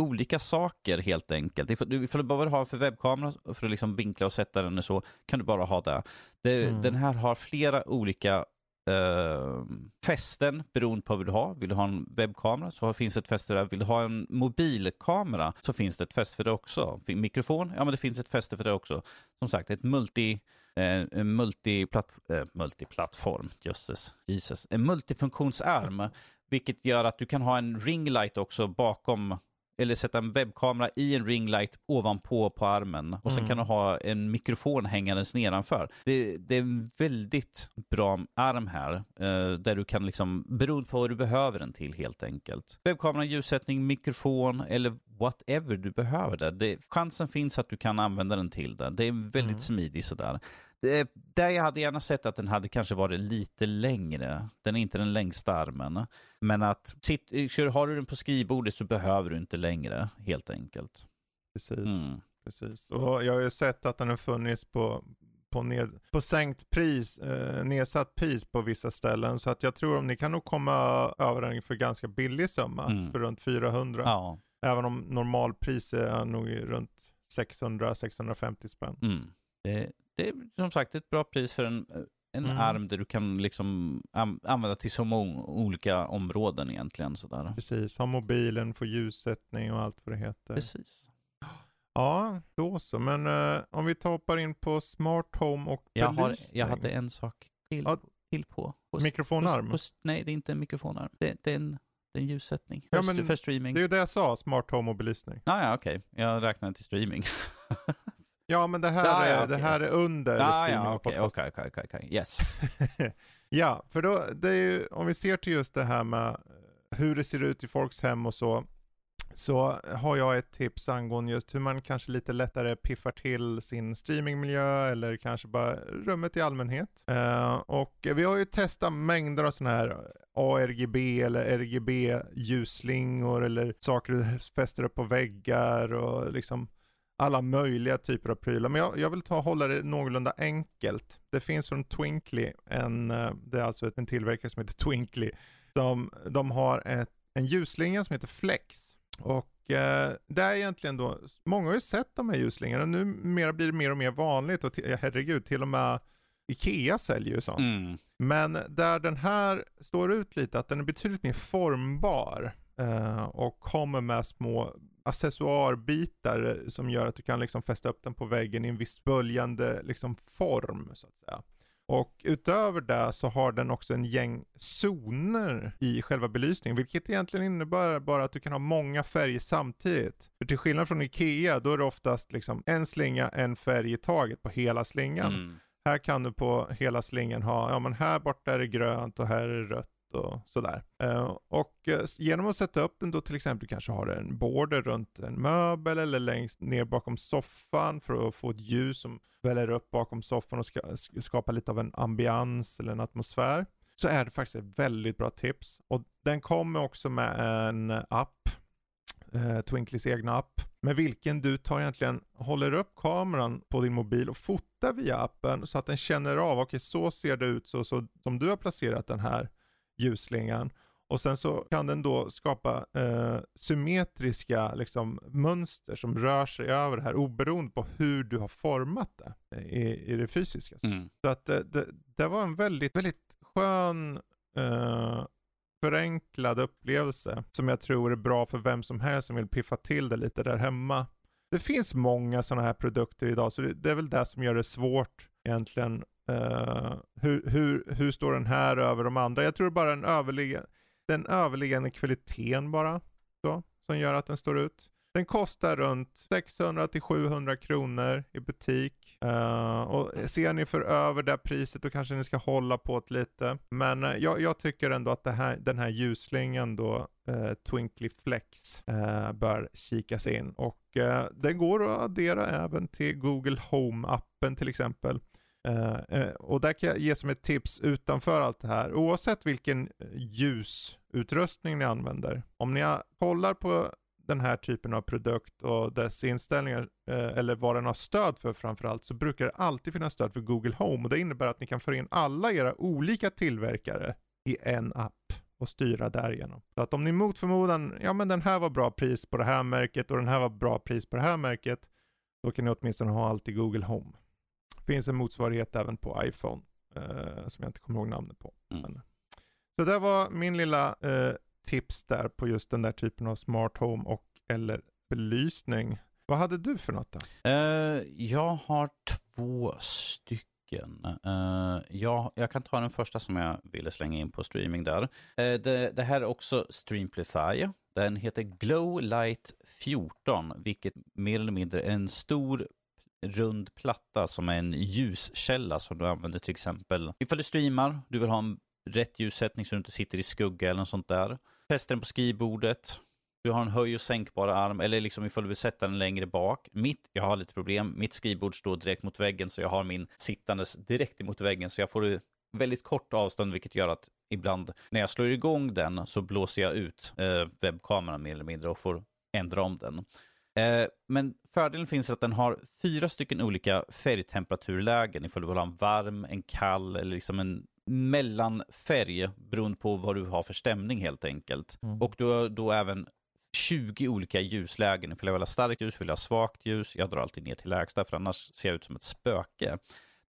olika saker helt enkelt. Ifall du, ifall du bara vill ha för webbkamera för att liksom vinkla och sätta den och så, kan du bara ha det. det Mm. Den här har flera olika eh, fästen beroende på vad du har. Vill du ha en webbkamera så finns det ett fäste där. Vill du ha en mobilkamera så finns det ett fäste för det också. Mikrofon, ja men det finns ett fäste för det också. Som sagt, ett multi, eh, multiplatt, eh, multiplattform, jösses, Jesus. En multifunktionsarm, vilket gör att du kan ha en ringlight också bakom eller sätta en webbkamera i en ringlight ovanpå på armen och sen Mm. kan du ha en mikrofon hängandes nedanför. Det, det är en väldigt bra arm här eh, där du kan liksom, beroende på vad du behöver den till helt enkelt. Webbkamera, ljussättning, mikrofon eller whatever du behöver det. det. Chansen finns att du kan använda den till det. Det är väldigt Mm. smidig sådär. Det, där jag hade gärna sett att den hade kanske varit lite längre. Den är inte den längsta armen. Men att sitt, har du den på skrivbordet så behöver du inte längre helt enkelt. Precis. Mm. Precis. Och jag har ju sett att den har funnits på, på, ned, på sänkt pris, eh, nedsatt pris på vissa ställen. Så att jag tror att ni kan nog komma över den för ganska billig summa, Mm. för runt 400. Ja. Även om normalpris är nog runt 600-650 spänn. Mm. Det, det är som sagt ett bra pris för en, en Mm. arm där du kan liksom an, använda till så många olika områden egentligen. Sådär. Precis, ha mobilen, få ljussättning och allt vad det heter. Precis. Ja, då så. Men eh, om vi toppar in på smart home och Jag, har, belysning. jag hade en sak till, Ja. till på. på Mikrofonarm? På, på, nej, det är inte en mikrofonarm. Det, det, är, en, det är en ljussättning. Ja, men för streaming. Det är ju det jag sa, smart home och belysning. Ah, ja, okej. Jag räknar till streaming. Ja, men det här, Ja, ja, är, okej. det här är under ah, streaming ja, podcast. okej, okej, okej, okej. Yes. ja, för då, det är ju, om vi ser till just det här med eh, hur det ser ut i folks hem och så, så har jag ett tips angående just hur man kanske lite lättare piffar till sin streamingmiljö eller kanske bara rummet i allmänhet. Eh, och vi har ju testat mängder av sådana här ARGB eller RGB ljusslingor eller saker du fäster upp på väggar och liksom alla möjliga typer av prylar. Men jag, jag vill ta hålla det någorlunda enkelt. Det finns från Twinkly, en, eh, det är alltså en tillverkare som heter Twinkly. De, de har ett, en ljusslinga som heter Flex. Och eh, det är egentligen då, många har ju sett de här ljusslingorna, numera blir det mer och mer vanligt och herregud, till och med Ikea säljer ju sånt. Mm. Men där den här står ut lite, att den är betydligt mer formbar eh, och kommer med små accessoarbitar som gör att du kan liksom fästa upp den på väggen i en viss böljande liksom form så att säga. Och utöver det så har den också en gäng zoner i själva belysningen, vilket egentligen innebär bara att du kan ha många färger samtidigt. För till skillnad från Ikea, då är det oftast liksom en slinga, en färg i taget på hela slingan. Mm. Här kan du på hela slingan ha, ja men här borta är det grönt och här är det rött och sådär. Eh, och eh, genom att sätta upp den då till exempel, kanske har en border runt en möbel eller längst ner bakom soffan för att få ett ljus som väller upp bakom soffan och ska, skapa lite av en ambians eller en atmosfär. Så är det faktiskt ett väldigt bra tips. Och den kommer också med en app, eh, Twinklys egna app, med vilken du tar egentligen, håller upp kameran på din mobil och fotar via appen så att den känner av, okej så ser det ut så, så som du har placerat den här ljusslingan. Och sen så kan den då skapa eh, symmetriska liksom, mönster som rör sig över det här oberoende på hur du har format det eh, i, i det fysiska. Mm. Så att det, det, det var en väldigt, väldigt skön eh, förenklad upplevelse som jag tror är bra för vem som helst som vill piffa till det lite där hemma. Det finns många sådana här produkter idag så det, det är väl det som gör det svårt egentligen. Uh, hur, hur, hur står den här över de andra? Jag tror bara den, överligga, den överliggande kvaliteten bara så, som gör att den står ut. Den kostar runt 600 till 700 kronor i butik. Uh, och ser ni för över det priset då kanske ni ska hålla på det lite. Men uh, jag, jag tycker ändå att det här, den här ljusslingan då, uh, Twinkly Flex, uh, bör kikas in. Och den går att addera även till Google Home-appen till exempel. Uh, uh, och där kan jag ge som ett tips utanför allt det här, oavsett vilken ljusutrustning ni använder. Om ni kollar på den här typen av produkt och dess inställningar, eh, eller vad den har stöd för framförallt, så brukar det alltid finnas stöd för Google Home. Och det innebär att ni kan föra in alla era olika tillverkare i en app och styra därigenom. Så att om ni mot förmodan, ja men den här var bra pris på det här märket och den här var bra pris på det här märket, då kan ni åtminstone ha allt i Google Home. Finns en motsvarighet även på iPhone. eh, som jag inte kommer ihåg namnet på. Mm. Men, så det var min lilla eh, tips där på just den där typen av smart home och eller belysning. Vad hade du för något då? Uh, jag har två stycken. Eh, uh, jag, jag kan ta den första som jag ville slänga in på streaming där. Uh, det, det här är också Streamplify. Den heter Glow Light 14, vilket mer eller mindre är en stor rund platta som är en ljuskälla som du använder till exempel ifall du streamar, du vill ha en rätt ljussättning så du inte sitter i skugga eller något sånt där. Fäster den på skrivbordet, du har en höj och sänkbar arm eller liksom ifall du vill sätta den längre bak. Mitt, jag har lite problem, mitt skrivbord står direkt mot väggen så jag har min sittandes direkt emot väggen så jag får väldigt kort avstånd vilket gör att ibland när jag slår igång den så blåser jag ut eh, webbkameran mer eller mindre och får ändra om den. Eh, men fördelen finns att den har fyra stycken olika färgtemperaturlägen ifall du vill ha en varm, en kall eller liksom en mellanfärg beroende på vad du har för stämning helt enkelt. Mm. Och du har då även 20 olika ljuslägen. Ifall jag vill ha starkt ljus, vill jag ha svagt ljus. Jag drar alltid ner till lägsta för annars ser jag ut som ett spöke.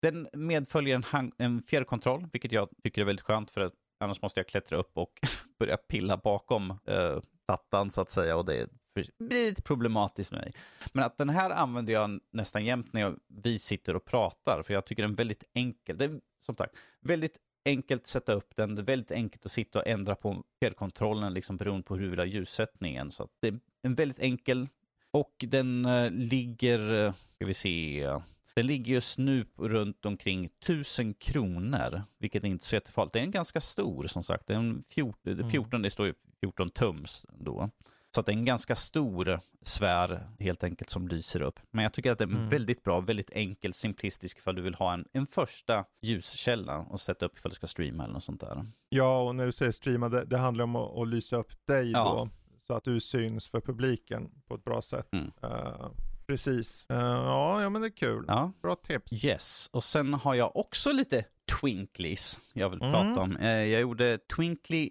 Den medföljer en, hang- en fjärrkontroll, vilket jag tycker är väldigt skönt för att annars måste jag klättra upp och börja pilla bakom eh, plattan så att säga och det blir lite problematiskt för mig. Men att den här använder jag nästan jämt när jag, vi sitter och pratar för jag tycker den är väldigt enkel. Det är som sagt väldigt enkelt att sätta upp den, det är väldigt enkelt att sitta och ändra på fjärrkontrollen liksom beroende på hur du vill ha ljussättningen. Så det är en väldigt enkel och den eh, ligger, eh, ska vi se, den ligger just nu runt omkring 1000 kronor, vilket är inte så jättefarligt. Det är en ganska stor som sagt, det är en 14, 14 det står ju 14 tums då. Så att det är en ganska stor sfär helt enkelt som lyser upp. Men jag tycker att det är Mm. väldigt bra, väldigt enkel, simplistisk ifall du vill ha en, en första ljuskälla och sätta upp ifall du ska streama eller något sånt där. Ja, och när du säger streama, det, det handlar om att, att lysa upp dig Ja. då. Så att du syns för publiken på ett bra sätt. Mm. Eh, precis. Eh, ja, ja, men det är kul. Ja. Bra tips. Yes, och sen har jag också lite twinklies jag vill Mm. prata om. Eh, Jag gjorde Twinkly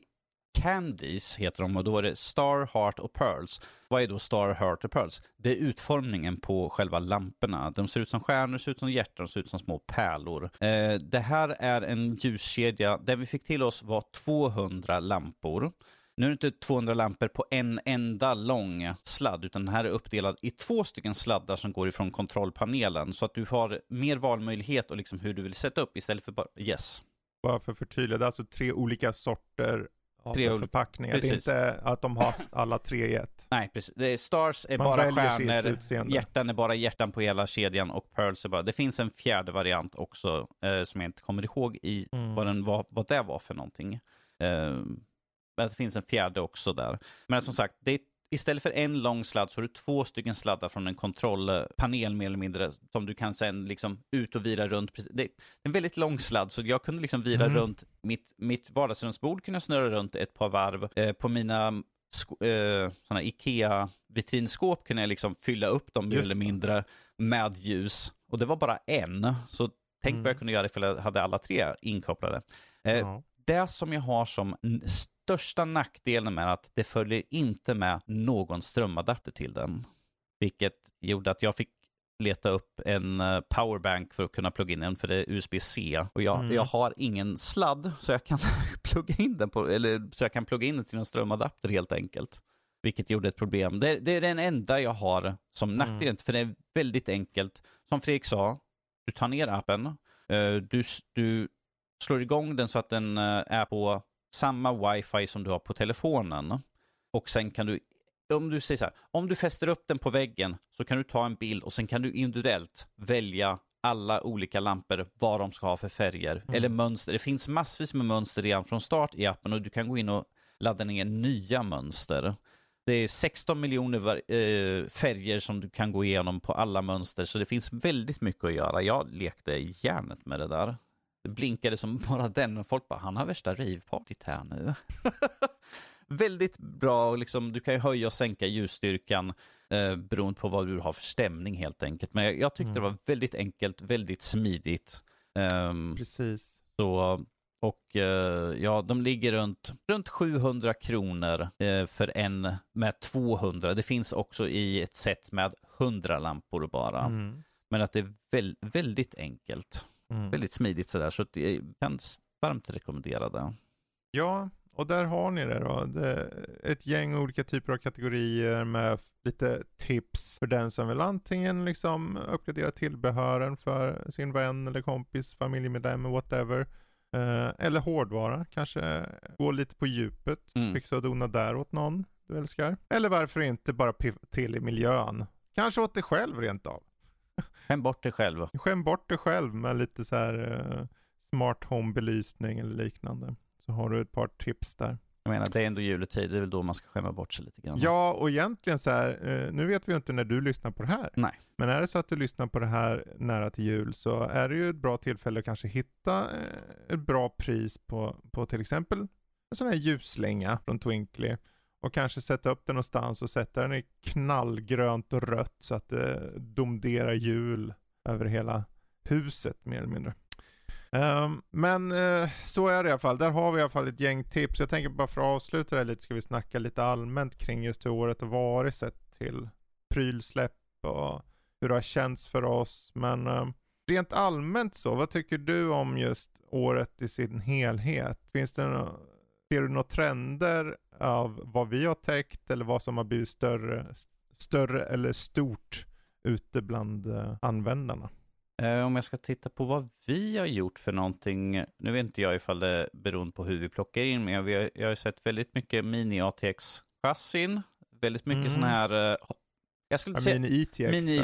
Candies, heter de, och då är det Star, Heart och Pearls. Vad är då Star, Heart och Pearls? Det är utformningen på själva lamporna. De ser ut som stjärnor, ser ut som hjärtan, ser ut som små pärlor. Eh, Det här är en ljuskedja. Det vi fick till oss var 200 lampor. Nu är det inte 200 lampor på en enda lång sladd, utan den här är uppdelad i två stycken sladdar som går ifrån kontrollpanelen. Så att du har mer valmöjlighet och liksom hur du vill sätta upp istället för bara yes. Bara för att förtydliga, det är alltså tre olika sorter av Tre förpackningar. Det är precis. inte att de har alla tre i ett. Nej, precis. Det är stars är Man bara stjärnor, hjärtan är bara hjärtan på hela kedjan och pearls är bara... Det finns en fjärde variant också eh, som jag inte kommer ihåg i Mm. vad, den var, vad det var för någonting. Eh, men det finns en fjärde också där. Men som sagt, det är, istället för en lång sladd så har du två stycken sladdar från en kontrollpanel mer eller mindre som du kan sen liksom ut och vira runt. Det är en väldigt lång sladd så jag kunde liksom vira Mm. runt mitt, mitt vardagsrumsbord, kunde jag snurra runt ett par varv. Eh, på mina eh, såna Ikea-vitrinskåp kunde jag liksom fylla upp dem mer Just eller mindre med ljus. Och det var bara en. Så tänk Mm. vad jag kunde göra ifall jag hade alla tre inkopplade. Eh, Ja. det som jag har som största nackdelen med att det följer inte med någon strömadapter till den. Vilket gjorde att jag fick leta upp en eh, powerbank för att kunna plugga in den, för det är USB-C. Och jag, Mm. jag har ingen sladd, så jag kan plugga in den på, eller så jag kan plugga in den till en strömadapter helt enkelt. Vilket gjorde ett problem. Det, det är den enda jag har som nackdel, för det är väldigt enkelt. Som Fredrik sa, du tar ner appen, eh, du, du slår igång den så att den eh, är på samma wifi som du har på telefonen. Och sen kan du, om du säger så här, om du fäster upp den på väggen så kan du ta en bild och sen kan du individuellt välja alla olika lampor, vad de ska ha för färger Mm. eller mönster. Det finns massvis med mönster redan från start i appen och du kan gå in och ladda ner nya mönster. Det är 16 miljoner eh, färger som du kan gå igenom på alla mönster, så det finns väldigt mycket att göra. Jag lekte järnet med det där. Det blinkade som bara den och folk bara, han har värsta ravepartyt här nu. väldigt bra, liksom, du kan ju höja och sänka ljusstyrkan eh, beroende på vad du har för stämning helt enkelt. Men jag, jag tyckte Mm. det var väldigt enkelt, väldigt smidigt. Ehm, Precis. så, och eh, ja, de ligger runt, runt 700 kronor eh, för en med 200. Det finns också i ett set med 100 lampor bara. Mm. Men att det är väl, väldigt enkelt. Mm. väldigt smidigt sådär. Så det känns varmt rekommenderade. Ja, och där har ni det då. Det ett gäng olika typer av kategorier med lite tips för den som vill antingen liksom uppgradera tillbehören för sin vän eller kompis, familjemedlem, whatever. Eh, eller hårdvara, kanske gå lite på djupet, Mm. fixa och dona där åt någon du älskar. Eller varför inte bara piffa till i miljön. Kanske åt dig själv rent av. Skäm bort dig själv. Skäm bort dig själv med lite så här eh, smart home belysning eller liknande. Så har du ett par tips där. Jag menar, det är ändå juletid, det är väl då man ska skämma bort sig lite grann. Ja, och egentligen så här, eh, nu vet vi ju inte när du lyssnar på det här. Nej. Men är det så att du lyssnar på det här nära till jul så är det ju ett bra tillfälle att kanske hitta eh, ett bra pris på, på till exempel en sån här ljusslinga från Twinkly. Och kanske sätta upp den någonstans och sätta den i knallgrönt och rött så att det domderar jul över hela huset mer eller mindre. Um, men uh, så är det i alla fall. Där har vi i alla fall ett gäng tips. Jag tänker bara för att avsluta det här lite ska vi snacka lite allmänt kring just hur året har varit sett till prylsläpp och hur det har känts för oss. Men um, rent allmänt så, vad tycker du om just året i sin helhet? Finns det nå- ser du några trender av vad vi har täckt eller vad som har blivit större, större eller stort ute bland eh, användarna? Eh, Om jag ska titta på vad vi har gjort för någonting, nu vet inte jag ifall det beror på hur vi plockar in, men vi har, jag har sett väldigt mycket mini-ATX-chassin, väldigt mycket Mm. sån här, eh, jag skulle inte säga, Mini ITX. mini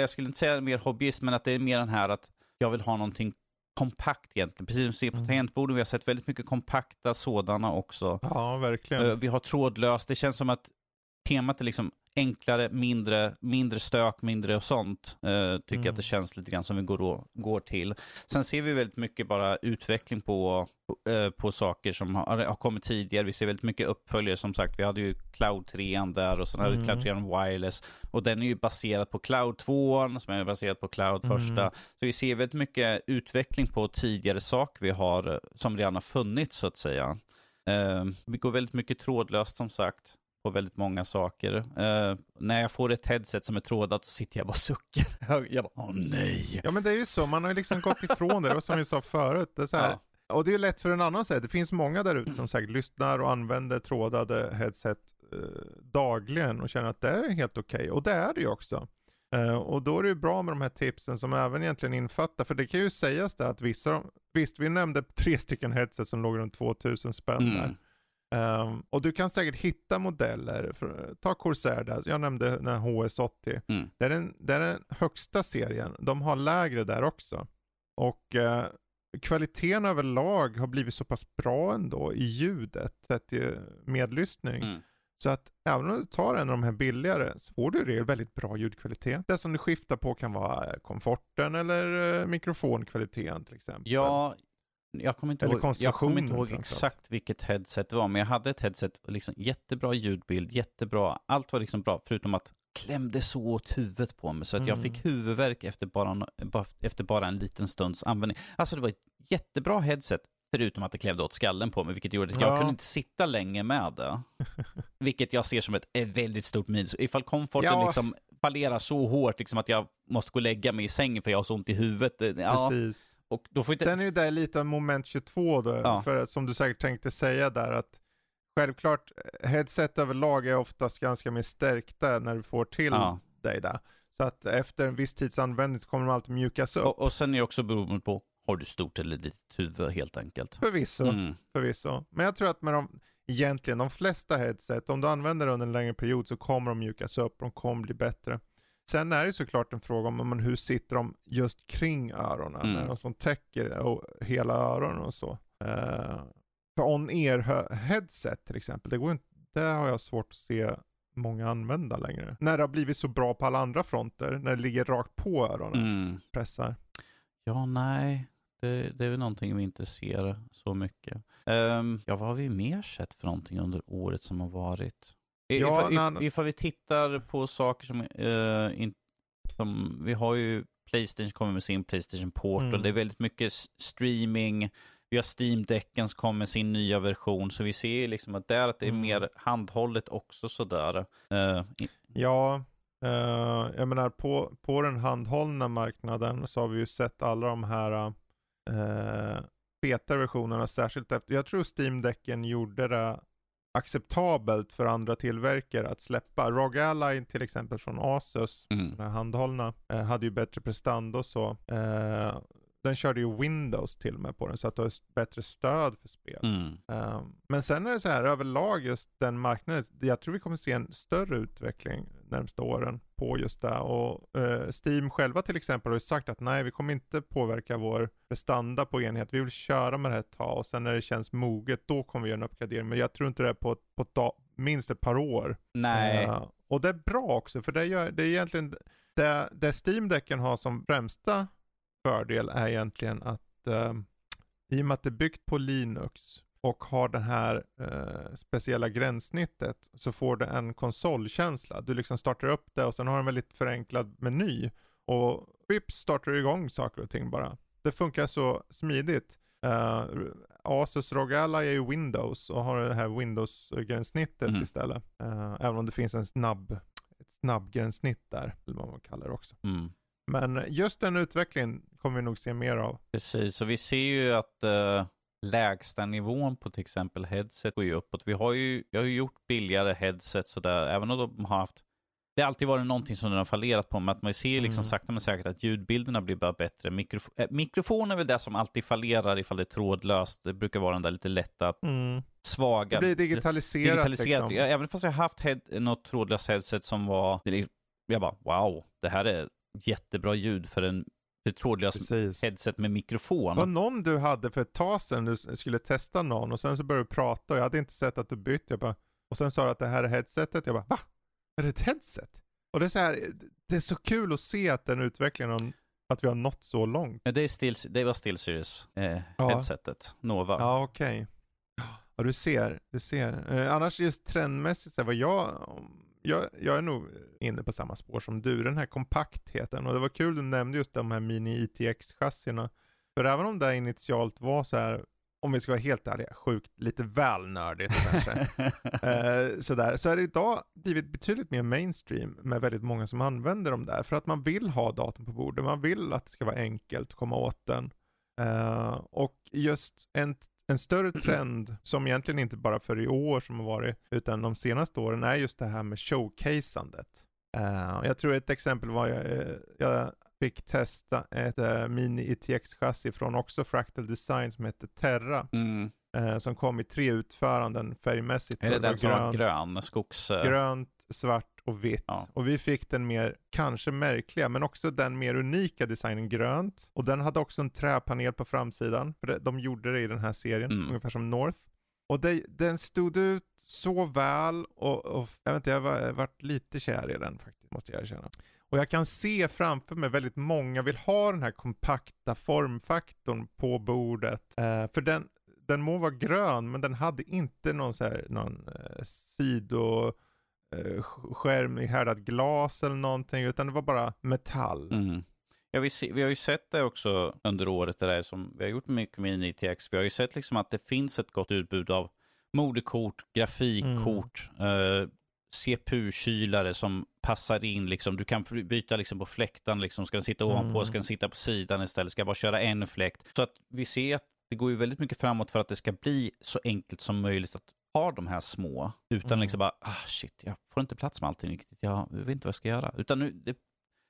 jag skulle inte säga mer hobbyist, men att det är mer den här att jag vill ha någonting kompakt egentligen. Precis som vi ser på Mm. tangentborden, vi har sett väldigt mycket kompakta sådana också. Ja, verkligen. Eh, Vi har trådlöst, det känns som att temat är liksom enklare, mindre, mindre stök, mindre och sånt. Uh, tycker Mm. att det känns lite grann som vi går, går till. Sen ser vi väldigt mycket bara utveckling på, eh, på saker som har, har kommit tidigare. Vi ser väldigt mycket uppföljare som sagt. Vi hade ju Cloud 3 där och sen hade vi Mm. Cloud 3 Wireless. Och den är ju baserad på Cloud 2 som är baserad på Cloud Mm. första. Så vi ser väldigt mycket utveckling på tidigare saker vi har eh, som redan har funnits så att säga. Eh, vi går väldigt mycket trådlöst som sagt på väldigt många saker. Eh, när jag får ett headset som är trådat så sitter jag bara och suckar. jag bara, åh nej. Ja men det är ju så, man har ju liksom gått ifrån det, det var som vi sa förut. Det är så här, Ja. Och det är ju lätt för en annan att säga, det finns många där ute som säkert lyssnar och använder trådade headset eh, dagligen och känner att det är helt okej. Och det är det ju också. Eh, och då är det ju bra med de här tipsen som även egentligen infattar, för det kan ju sägas där att vissa, visst vi nämnde tre stycken headset som låg runt 2000 spänn där. Ehm, och du kan säkert hitta modeller, för, ta Corsair där, jag nämnde den här HS80. Mm. Det, är den, det är den högsta serien, de har lägre där också. Och eh, kvaliteten överlag har blivit så pass bra ändå i ljudet, sett i medlyssning. Mm. Så att även om du tar en av de här billigare så får du regel väldigt bra ljudkvalitet. Det som du skiftar på kan vara eh, komforten eller eh, mikrofonkvaliteten till exempel. Ja, jag kommer inte Eller ihåg, jag kommer inte ihåg exakt vilket headset det var, men jag hade ett headset, liksom jättebra ljudbild, jättebra, allt var liksom bra, förutom att klämde så åt huvudet på mig så att jag Mm. fick huvudvärk efter bara, efter bara en liten stunds användning. Alltså det var ett jättebra headset, förutom att det klämde åt skallen på mig, vilket gjorde att jag Ja. kunde inte sitta länge med det. Vilket jag ser som ett, ett väldigt stort minus. Ifall komforten Ja. liksom fallerar så hårt liksom att jag måste gå och lägga mig i sängen för jag har så ont i huvudet. det- Ja, Precis. Och då får inte... Sen är ju det lite av moment 22 då, Ja. för som du säkert tänkte säga där att självklart eh, headset överlag är oftast ganska mer stärkta när du får till Ja. dig där. Så att efter en viss tids användning så kommer de alltid mjukas upp. Och, och sen är det också beroende på, har du stort eller litet huvud helt enkelt. Förvisso, Mm. förvisso. Men jag tror att med de, egentligen de flesta headset, om du använder det under en längre period så kommer de mjukas upp, de kommer bli bättre. Sen är det såklart en fråga om men hur sitter de just kring öronen, Mm. mm. som täcker och hela öronen och så. Uh, för on-ear headset till exempel, det, går inte, det har jag svårt att se många använda längre. När det har blivit så bra på alla andra fronter, när det ligger rakt på öronen, Mm. pressar. Ja, nej. Det, det är väl någonting vi inte ser så mycket. Ehm, ja, vad har vi mer sett för någonting under året som har varit? Ja, ifall, när- if, ifall vi tittar på saker som, eh, in, som vi har ju Playstation kommer med sin Playstation Portal. Mm. Det är väldigt mycket streaming. Vi har Steam-däcken som kommer med sin nya version. Så vi ser liksom att där att det är Mm. mer handhållet också sådär. I- Ja, eh, jag menar på, på den handhållna marknaden så har vi ju sett alla de här, eh, fetare versionerna, särskilt efter, jag tror Steam-däcken gjorde det acceptabelt för andra tillverkare att släppa. ROG Ally till exempel från Asus, Mm. handhållna, eh, hade ju bättre prestanda och så. Eh, den körde ju Windows till och med på den, så att du har bättre stöd för spel. Mm. Eh, men sen är det så här överlag just den marknaden, jag tror vi kommer se en större utveckling närmsta åren på just det. Och eh, Steam själva till exempel har ju sagt att nej, vi kommer inte påverka vår prestanda på enhet. Vi vill köra med det här ett tag och sen när det känns moget, då kommer vi göra en uppgradering. Men jag tror inte det är på, på dag, minst ett par år. Nej. Eh, och det är bra också, för det, gör, det är egentligen, det, det Steam-däcken har som främsta fördel är egentligen att eh, i och med att det är byggt på Linux och har det här eh, speciella gränssnittet så får det en konsolkänsla. Du liksom startar upp det och sen har en väldigt förenklad meny och vips startar du igång saker och ting bara. Det funkar så smidigt. Uh, Asus ROG Ally är ju Windows och har det här Windows-gränssnittet Mm. istället. Eh, även om det finns en snabb, ett snabbgränssnitt där, eller vad man kallar det också. Mm. Men just den utvecklingen kommer vi nog se mer av. Precis, och vi ser ju att uh, lägsta nivån på till exempel headset går ju uppåt. Vi har ju, vi har ju gjort billigare headset sådär, även om de har haft det har alltid varit någonting som den har fallerat på, men att man ser liksom Mm. sakta men säkert att ljudbilderna blir bara bättre. Mikrof äh, mikrofon är väl det som alltid fallerar ifall det är trådlöst. Det brukar vara den där lite lätta, svaga. Det blir digitaliserat, digitaliserat. liksom. Även fast jag har haft head, något trådlöst headset som var, liksom- jag bara wow, det här är jättebra ljud för en för ett trådlöst Precis. headset med mikrofon. Det var någon du hade för ett tag sedan, du skulle testa någon och sen så började du prata och jag hade inte sett att du bytt. Jag bara, och sen sa du att det här är headsetet. Jag bara, va? Är det ett headset? Och det är så här, det är så kul att se att den utvecklingen, att vi har nått så långt. Ja, det, är still, det var SteelSeries eh, Ja. headsetet, Nova. Ja, okej. Ja, du ser, du ser. Eh, annars just trendmässigt, så här, vad jag, jag, jag är nog inne på samma spår som du, den här kompaktheten. Och det var kul du nämnde just de här mini ITX-chassierna. För även om det initialt var så här, om vi ska vara helt ärliga, sjukt, lite väl nördigt kanske. eh, sådär. Så är det idag blivit betydligt mer mainstream med väldigt många som använder dem där. För att man vill ha datorn på bordet, man vill att det ska vara enkelt att komma åt den. Eh, och just en, en större trend som egentligen inte bara för i år som har varit, utan de senaste åren är just det här med showcasandet. Eh, jag tror ett exempel var jag, eh, jag fick testa ett uh, mini ITX-chassi från också Fractal Design som heter Terra. Mm. Eh, som kom i tre utföranden färgmässigt. Är det den som var grön? Skogs... grönt, svart och vitt. Ja. Och vi fick den mer, kanske märkliga, men också den mer unika designen grönt. Och den hade också en träpanel på framsidan. För de gjorde det i den här serien, Mm. ungefär som North. Och det, den stod ut så väl och, och jag vet inte, jag jag varit lite kär i den faktiskt, måste jag erkänna. Och jag kan se framför mig väldigt många vill ha den här kompakta formfaktorn på bordet. Eh, för den, den må vara grön, men den hade inte någon så här, någon eh, sido skärm i härdat glas eller någonting, utan det var bara metall. Mm. Ja, vi, se, vi har ju sett det också under året, det där som vi har gjort mycket med ITX. Vi har ju sett liksom att det finns ett gott utbud av moderkort, grafikkort, eh, CPU-kylare som passar in. Liksom. Du kan byta liksom på fläkten, liksom. ska den sitta ovanpå, Mm. ska den sitta på sidan istället, ska jag bara köra en fläkt. Så att vi ser att det går ju väldigt mycket framåt för att det ska bli så enkelt som möjligt att ha de här små, utan Mm. liksom bara, ah shit, jag får inte plats med allting riktigt, jag vet inte vad jag ska göra. Utan nu, det,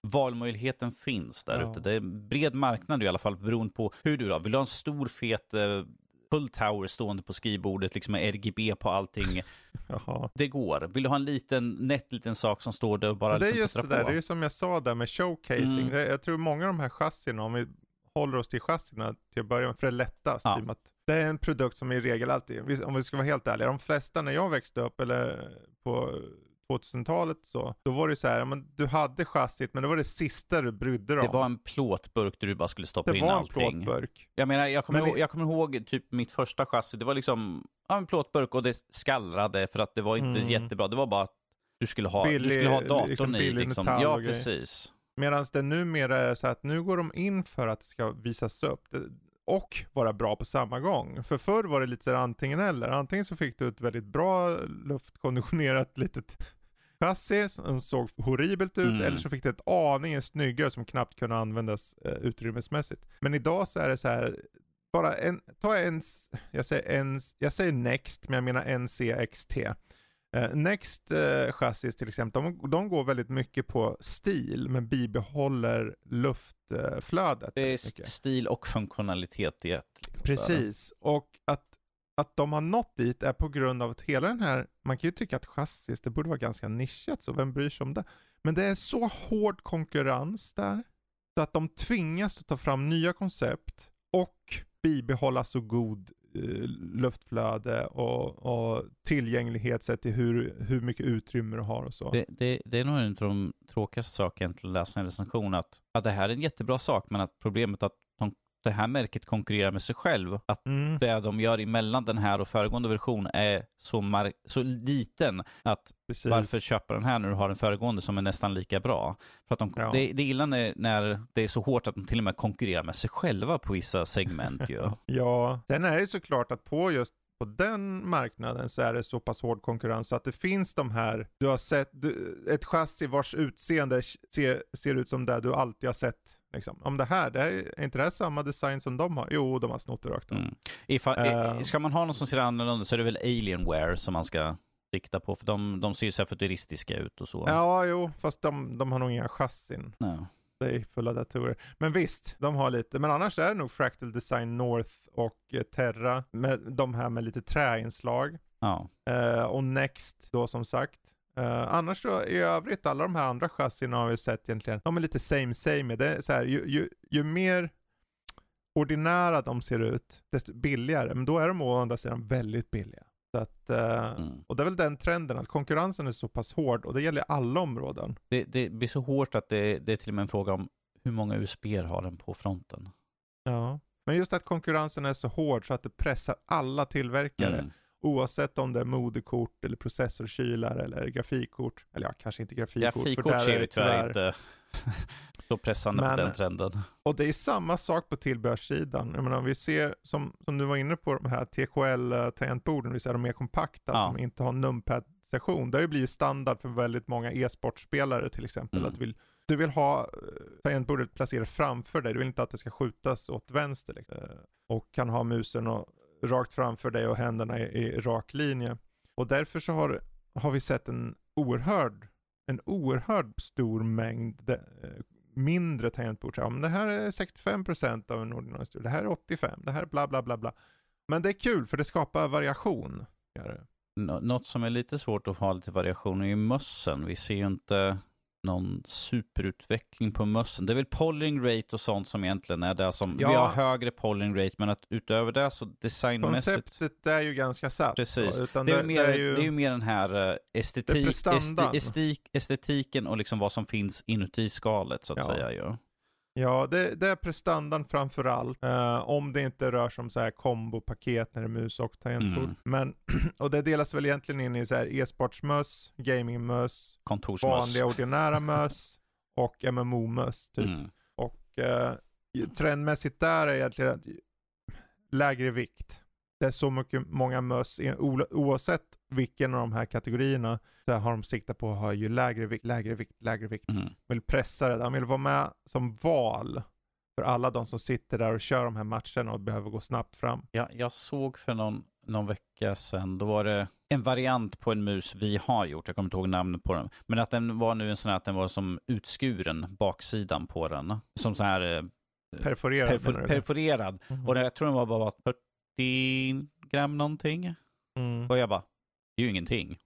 valmöjligheten finns där Ja. ute. Det är en bred marknad i alla fall beroende på hur du då. Vill du ha en stor fet eh, full tower stående på skrivbordet liksom med RGB på allting. Det går. Vill du ha en liten, nätt liten sak som står där och bara Men det är liksom just det där, på? det är som jag sa där med showcasing. Mm. Det, jag tror många av de här chassierna, om vi håller oss till chassierna till att börja med, för det är lättast. Ja. i och med att Det är en produkt som i regel alltid, om vi ska vara helt ärliga, de flesta när jag växte upp, eller på 2000-talet så, då var det så här, men du hade chassit, men det var det sista du brydde dig Det om. var en plåtburk där du bara skulle stoppa det in var en allting. plåtburk. Jag menar, jag kommer, Men ihåg, det- jag kommer ihåg typ mitt första chassi, det var liksom ja, en plåtburk och det skallrade för att det var inte Mm. jättebra. Det var bara att du skulle ha, du Billig- skulle ha datorn liksom i. Liksom. Ja, precis. Medan det numera är så att nu går de in för att det ska visas upp och vara bra på samma gång. För förr var det lite så antingen eller. Antingen så fick du ett väldigt bra luftkonditionerat litet chassi som såg horribelt ut Mm. eller så fick det ett aningen snyggare som knappt kunde användas eh, utrymmesmässigt. Men idag så är det så här, bara en, ta en, jag säger, en, jag säger Next men jag menar NCXT. Eh, Next eh, chassis till exempel, de, de går väldigt mycket på stil men bibehåller luftflödet. Det är mycket. stil och funktionalitet i ett. liksom. Precis, och att, att de har nått dit är på grund av att hela den här, man kan ju tycka att chassis, det borde vara ganska nischat så vem bryr sig om det? Men det är så hård konkurrens där, så att de tvingas att ta fram nya koncept och bibehålla så god eh, Eh, luftflöde och, och tillgänglighet sett till hur, hur mycket utrymme du har och så. Det, det, det är nog en av de tråkigaste sakerna att läsa en recension, att, att det här är en jättebra sak, men att problemet att det här märket konkurrerar med sig själv. Att Mm. det de gör emellan den här och föregående version är så, så liten att Precis. varför köpa den här när du har den föregående som är nästan lika bra? För att de, Ja. det, det är illa när, när det är så hårt att de till och med konkurrerar med sig själva på vissa segment ju. Ja, sen är det såklart att på just på den marknaden så är det så pass hård konkurrens så att det finns de här, du har sett, du, ett chassi vars utseende ser, ser ut som det du alltid har sett. Liksom. Om det här, det här, är inte det här samma design som de har? Jo, de har snott det rakt av. Mm. Ifall, Eh. Ska man ha något som ser annorlunda så är det väl Alienware som man ska sikta på, för de, de ser ju så här futuristiska ut och så. Ja, jo, fast de, de har nog inga chassin. Ja. Det är fulla datorer. Men visst, de har lite. Men annars är det nog Fractal Design North och eh, Terra, med de här med lite träinslag. Ja. Eh, och Next då som sagt. Eh, annars så i övrigt, alla de här andra chassierna har vi sett egentligen, de är lite same same. Det är så här, ju, ju, ju mer ordinära de ser ut, desto billigare. Men då är de å andra sidan väldigt billiga. Att, eh, Mm. Och det är väl den trenden, att konkurrensen är så pass hård och det gäller alla områden. Det, det blir så hårt att det, det är till och med en fråga om hur många USB har den på fronten. Ja. Men just att konkurrensen är så hård så att det pressar alla tillverkare. Mm. Oavsett om det är moderkort eller processorkylare eller grafikkort. Eller ja, kanske inte grafikkort. Grafikkort ser vi tyvärr inte så pressande Men- på den trenden. Och det är samma sak på tillbehörssidan. Jag menar, om vi ser, som, som du var inne på, de här TKL-tangentborden, det vill säga de mer kompakta Ja. som inte har numpad-sektion. Det har ju blivit standard för väldigt många e-sportspelare till exempel. Mm. Att du, vill, du vill ha eh, tangentbordet placerat framför dig, du vill inte att det ska skjutas åt vänster. Liksom. Eh, Och kan ha musen och, rakt framför dig och händerna i, i rak linje. Och därför så har, har vi sett en oerhörd, en oerhörd stor mängd de, eh, mindre tangentbord. Ja, men det här är 65% av en ordinarie studio, det här är 85%, det här är bla bla bla bla. Men det är kul för det skapar variation. Nå- Något som är lite svårt att ha lite variation är ju mössen. Vi ser ju inte någon superutveckling på mössen. Det är väl polling rate och sånt som egentligen är det som, Ja. vi har högre polling rate, men att utöver det så designmässigt Konceptet är ju ganska satt. Precis. så, Det är, det, ju mer, det är ju, det är ju mer den här eh, estetik, är esti, estik, estetiken och liksom vad som finns inuti skalet så att Ja. säga. Ju. Ja, det, det är prestandan framför allt. Eh, om det inte rör sig om så här kombopaket när det är mus och tangentbord. Mm. Men, och det delas väl egentligen in i så här e-sportsmöss, gamingmöss, vanliga ordinära möss och MMO-möss typ. Mm. Och ju- trendmässigt där är egentligen lägre vikt. Det är så mycket, många möss, oavsett vilken av de här kategorierna, så har de siktat på att ha ju lägre vikt, lägre vikt, lägre vikt. Mm. Vill pressa det, de vill vara med som val för alla de som sitter där och kör de här matcherna och behöver gå snabbt fram. Ja, jag såg för någon, någon vecka sedan, då var det en variant på en mus vi har gjort, jag kommer inte ihåg namnet på den, men att den var nu en sån här att den var som utskuren, baksidan på den. Som så här eh, Perforerad perfor, perforerad. Mhm. Och det, jag tror den var bara 40 gram någonting. Mm. Och jag bara, det är ju ingenting.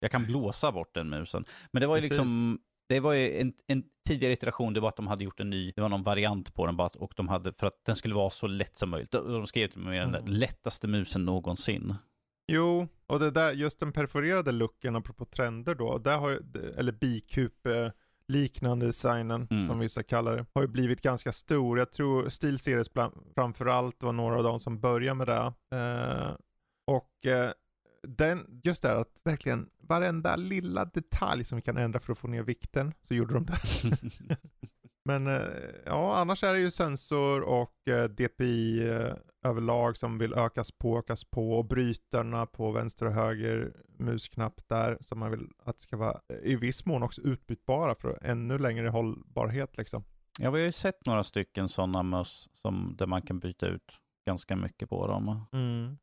Jag kan blåsa bort den musen. Men det var ju Precis. liksom, det var ju en, en tidigare iteration, det var att de hade gjort en ny, det var någon variant på den bara, och de hade, för att den skulle vara så lätt som möjligt. De, skrev till mig den Mm. lättaste musen någonsin. Jo, och det där, just den perforerade looken apropå trender då, där har eller bikupe liknande designen Mm. som vissa kallar det, har ju blivit ganska stor. Jag tror SteelSeries framförallt var några av de som började med det. Eh, och eh, den, just det här att verkligen varenda lilla detalj som vi kan ändra för att få ner vikten, så gjorde de det. Men eh, ja, annars är det ju sensor och eh, DPI eh, överlag som vill ökas på, ökas på och brytarna på vänster och höger musknapp där som man vill att ska vara i viss mån också utbytbara för ännu längre hållbarhet liksom. Ja, vi har ju sett några stycken sådana möss som, där man kan byta ut ganska mycket på dem. Mm.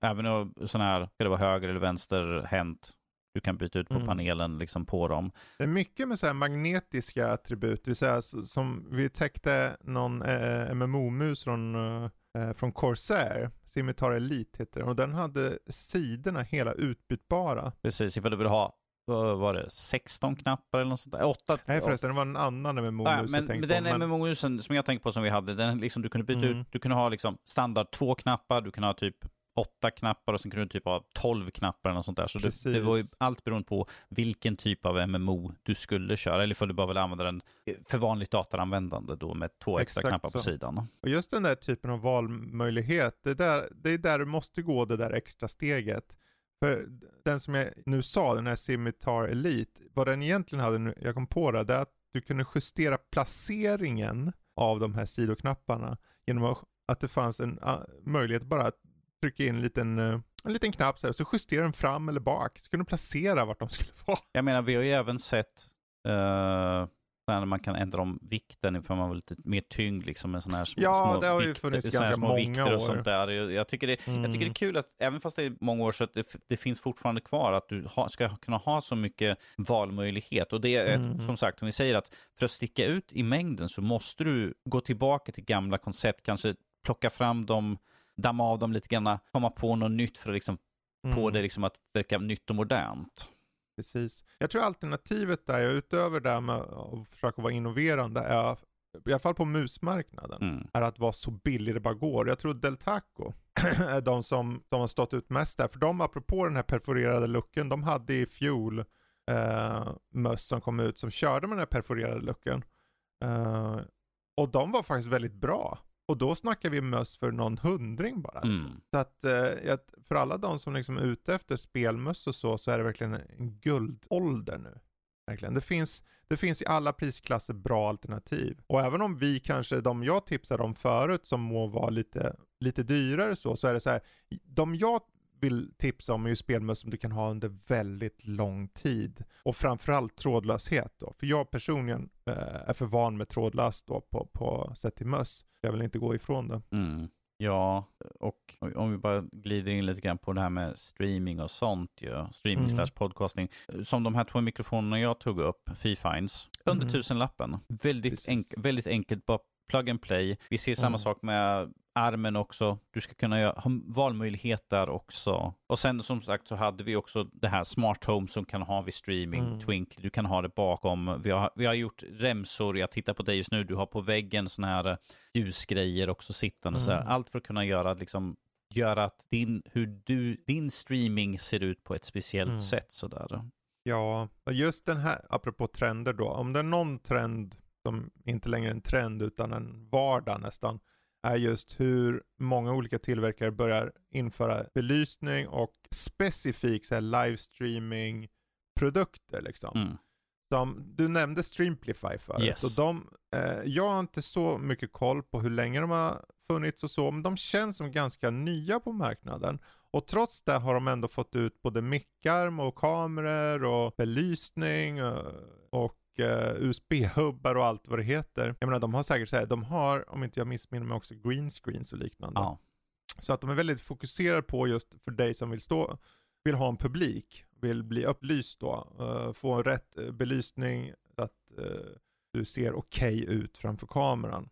Även sådana här, ska det vara höger eller vänsterhänt, du kan byta ut på mm. panelen liksom på dem. Det är mycket med så här magnetiska attribut, det vill säga som vi täckte någon eh, MMO-mus från, eh, från Corsair, Scimitar Elite heter den, och den hade sidorna hela utbytbara. Precis, ifall du vill ha vad var det, 16 knappar eller något sånt där? 8, Nej förresten, det var en annan MMO-mus ja, men, men den men... MMO-musen som jag tänkte på som vi hade, den liksom, du kunde byta mm. ut, du kunde ha liksom standard två knappar, du kunde ha typ åtta knappar och sen kunde du typ ha tolv knappar eller något sånt där. Så det, det, var ju allt beroende på vilken typ av MMO du skulle köra, eller för du bara vill använda den för vanligt datoranvändande då med två extra Exakt knappar så. på sidan. Och just den där typen av valmöjlighet, det, där, det är där du måste gå det där extra steget. För den som jag nu sa, den här Scimitar Elite, vad den egentligen hade, jag kom på det, det är att du kunde justera placeringen av de här sidoknapparna genom att det fanns en möjlighet bara att trycka in en liten, uh, en liten knapp så, här, så justerar den fram eller bak, så kunde du placera vart de skulle vara. Jag menar, vi har ju även sett uh, när man kan ändra om vikten ifall man vill lite mer tyngd liksom med sådana här små, ja, små det har ju funnits ganska små många vikter år. och sånt där. Jag tycker, det, mm. jag tycker det är mm. kul att även fast det är många år så att det, det finns fortfarande kvar att du ha, ska kunna ha så mycket valmöjlighet. Och det är mm. som sagt, om vi säger att för att sticka ut i mängden så måste du gå tillbaka till gamla koncept, kanske plocka fram dem, damma av dem lite grann, komma på något nytt för att liksom mm. få det liksom att verka nytt och modernt. Precis. Jag tror alternativet där, utöver det med att försöka vara innoverande, är i alla fall på musmarknaden, mm. är att vara så billig det bara går. Jag tror Deltaco är de som, som har stått ut mest där. För de, apropå den här perforerade lucken, de hade i fjol eh, möss som kom ut som körde med den här perforerade lucken. Eh, och de var faktiskt väldigt bra. Och då snackar vi möss för någon hundring bara. Alltså. Mm. Så att eh, för alla de som liksom är ute efter spelmöss och så, så är det verkligen en guldålder nu. Verkligen. Det finns, det finns i alla prisklasser bra alternativ. Och även om vi kanske, de jag tipsade om förut som må vara lite, lite dyrare så, så är det så här, de jag vill tipsa om är ju spelmöss som du kan ha under väldigt lång tid. Och framförallt trådlöshet då. För jag personligen eh, är för van med trådlöst då på, på sätt till möss. Jag vill inte gå ifrån det. Mm. Ja, och om vi bara glider in lite grann på det här med streaming och sånt ju. Streaming mm. slash podcasting. Som de här två mikrofonerna jag tog upp, Fifines, under mm. tusenlappen. Väldigt, enk väldigt enkelt, bara plug and play. Vi ser samma mm. sak med armen också. Du ska kunna göra, ha valmöjlighet där också. Och sen som sagt så hade vi också det här smart home som kan ha vid streaming, mm. Twinkly. Du kan ha det bakom. Vi har, vi har gjort remsor, jag tittar på dig just nu, du har på väggen sådana här ljusgrejer också sittande. Mm. Så här. Allt för att kunna göra liksom göra att din, hur du, din streaming ser ut på ett speciellt mm. sätt sådär. Ja, just den här, apropå trender då, om det är någon trend som inte längre är en trend utan en vardag nästan, är just hur många olika tillverkare börjar införa belysning och specifik så här, livestreaming produkter liksom. Mm. Som, du nämnde Streamplify förut yes. och de, eh, jag har inte så mycket koll på hur länge de har funnits och så, men de känns som ganska nya på marknaden. Och trots det har de ändå fått ut både mickarm och kameror och belysning och, eh, och uh, eh, USB-hubbar och allt vad det heter. Jag menar de har säkert så här, de har, om inte jag missminner mig också, green screens och liknande. Ja. Så att de är väldigt fokuserade på just för dig som vill stå, vill ha en publik, vill bli upplyst då, uh, få rätt uh, belysning, att du ser okej okay ut framför kameran.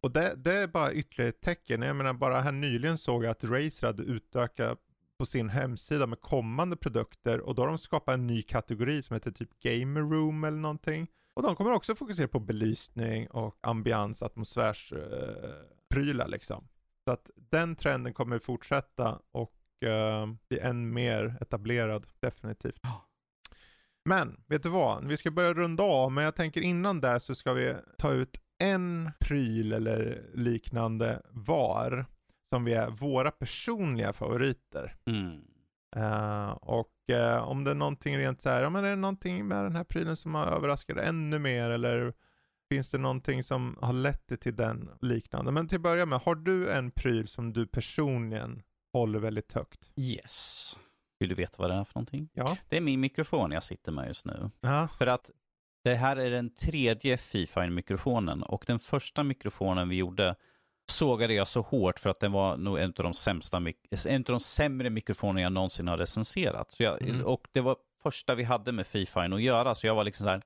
och det, det, är bara ytterligare ett tecken. Jag menar bara här nyligen såg jag att Razer hade utökat på sin hemsida med kommande produkter och då har de skapat en ny kategori som heter typ Gamer Room eller någonting. Och de kommer också fokusera på belysning och ambians, atmosfärsprylar eh, liksom. Så att den trenden kommer fortsätta och eh, bli än mer etablerad, definitivt. Men, vet du vad? Vi ska börja runda av, men jag tänker innan det så ska vi ta ut en pryl eller liknande var som vi är våra personliga favoriter. Mm. Uh, och uh, om det är någonting rent så här, ja men är det någonting med den här prylen som har överraskat ännu mer eller Finns det någonting som har lett dig till den liknande? Men till att börja med, har du en pryl som du personligen håller väldigt högt? Yes. Vill du veta vad det är för någonting? Ja. Det är min mikrofon jag sitter med just nu. Ja, För att det här är den tredje Fifine-mikrofonen och den första mikrofonen vi gjorde sågade jag så hårt för att den var nog en av de sämsta, en av de sämre mikrofoner jag någonsin har recenserat. Jag, Mm. Och det var första vi hade med Fifine att göra, så jag var liksom så här,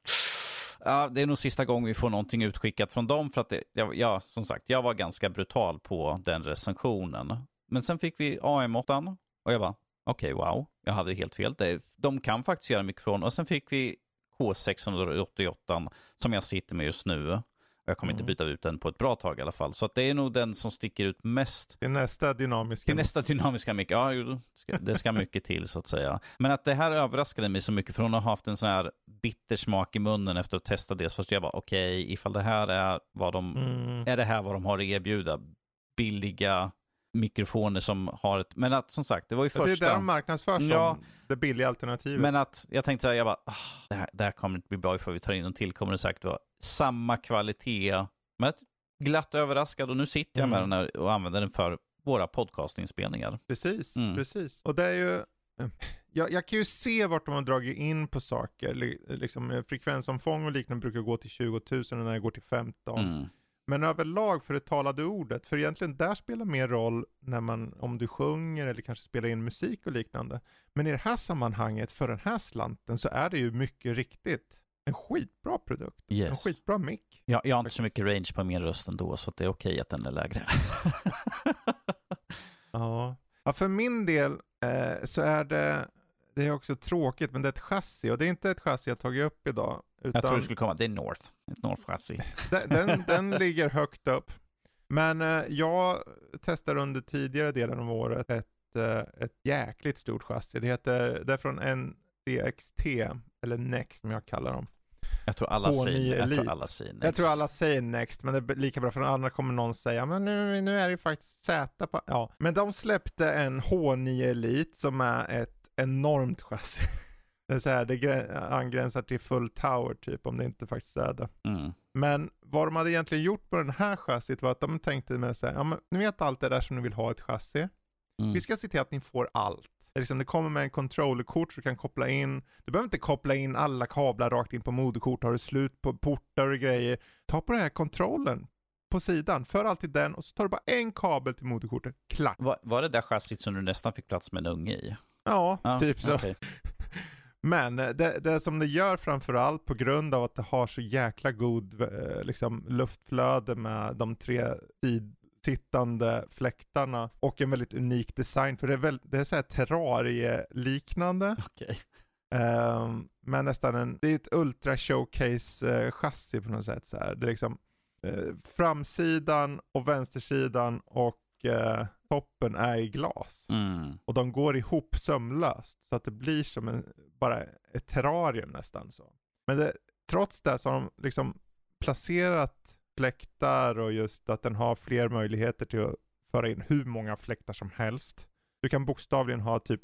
ja, det är nog sista gången vi får någonting utskickat från dem för att det, jag, jag, som sagt, jag var ganska brutal på den recensionen. Men sen fick vi AM8 och jag bara, okej, wow, jag hade helt fel. De kan faktiskt göra mikrofon och sen fick vi K688 som jag sitter med just nu. Jag kommer inte Mm. byta ut den på ett bra tag i alla fall. Så att det är nog den som sticker ut mest. det är nästa dynamiska. Till nästa dynamiska mick, ja det ska- det mycket till så att säga. Men att det här överraskade mig så mycket för hon har haft en sån här bitter smak i munnen efter att testa det. Så först jag bara okej, ifall det här är vad de, Mm. är det här vad de har att erbjuda? Billiga mikrofoner som har ett, men att som sagt, det var ju Ja, det är första. där de marknadsför som Ja. det billiga alternativet. Men att jag tänkte så här, jag bara, ah, det, här, det här kommer inte bli bra ifall vi tar in en till. Kommer det säkert vara samma kvalitet. Men att glatt överraskad och nu sitter jag med Mm. den här och använder den för våra podcastinspelningar. Precis, Mm. precis. Och det är ju, jag, jag kan ju se vart de har dragit in på saker. Li- Liksom, frekvensomfång och liknande brukar gå till 20 000 och när det går till 15. Mm. Men överlag för det talade ordet, för egentligen där spelar mer roll när man, om du sjunger eller kanske spelar in musik och liknande. Men i det här sammanhanget, för den här slanten, så är det ju mycket riktigt en skitbra produkt. En Yes. skitbra mick. Jag, jag har inte så mycket range på min röst ändå, så det är okej att den är lägre. Ja. ja, för min del eh, så är det, det är också tråkigt, men det är ett chassi och det är inte ett chassi jag tagit upp idag. Utan jag tror det skulle komma, det är North, ett North-chassi. den, den, den ligger högt upp. Men eh, jag testade under tidigare delen av året ett, eh, ett jäkligt stort chassi. Det heter, det är från NCXT, eller Next som jag kallar dem. Jag tror alla H9 säger, jag tror alla säger next. Jag tror alla säger Next, men det är lika bra för annars kommer någon säga men nu, nu är det ju faktiskt Z på, ja. Men de släppte en H9 Elite som är ett enormt chassi. Det är så här, det grä- angränsar till full tower typ om det inte faktiskt är det. Mm. Men vad de hade egentligen gjort på den här chassit var att de tänkte med så här, ja men ni vet allt det där som ni vill ha ett chassi. Mm. Vi ska se till att ni får allt. Det, liksom, det kommer med en controllerkort så du kan koppla in, du behöver inte koppla in alla kablar rakt in på moderkort, har du slut på portar och grejer. Ta på den här kontrollen på sidan, för alltid den och så tar du bara en kabel till moderkortet, klart. Var, var det där chassit som du nästan fick plats med en unge i? Ja, Ja, typ så. okej. Men eh, det, det som det gör framförallt på grund av att det har så jäkla god eh, liksom, luftflöde med de tre sittande fläktarna och en väldigt unik design. För det är, väl, det är så här terrarie-liknande. Okej. Ehm, men nästan en, det är ett ultra showcase eh, chassi på något sätt. Så här. Det är liksom eh, framsidan och vänstersidan och eh, toppen är i glas. Mm. Och de går ihop sömlöst så att det blir som en, bara ett terrarium nästan så. Men det, trots det så har de liksom placerat fläktar och just att den har fler möjligheter till att föra in hur många fläktar som helst. Du kan bokstavligen ha typ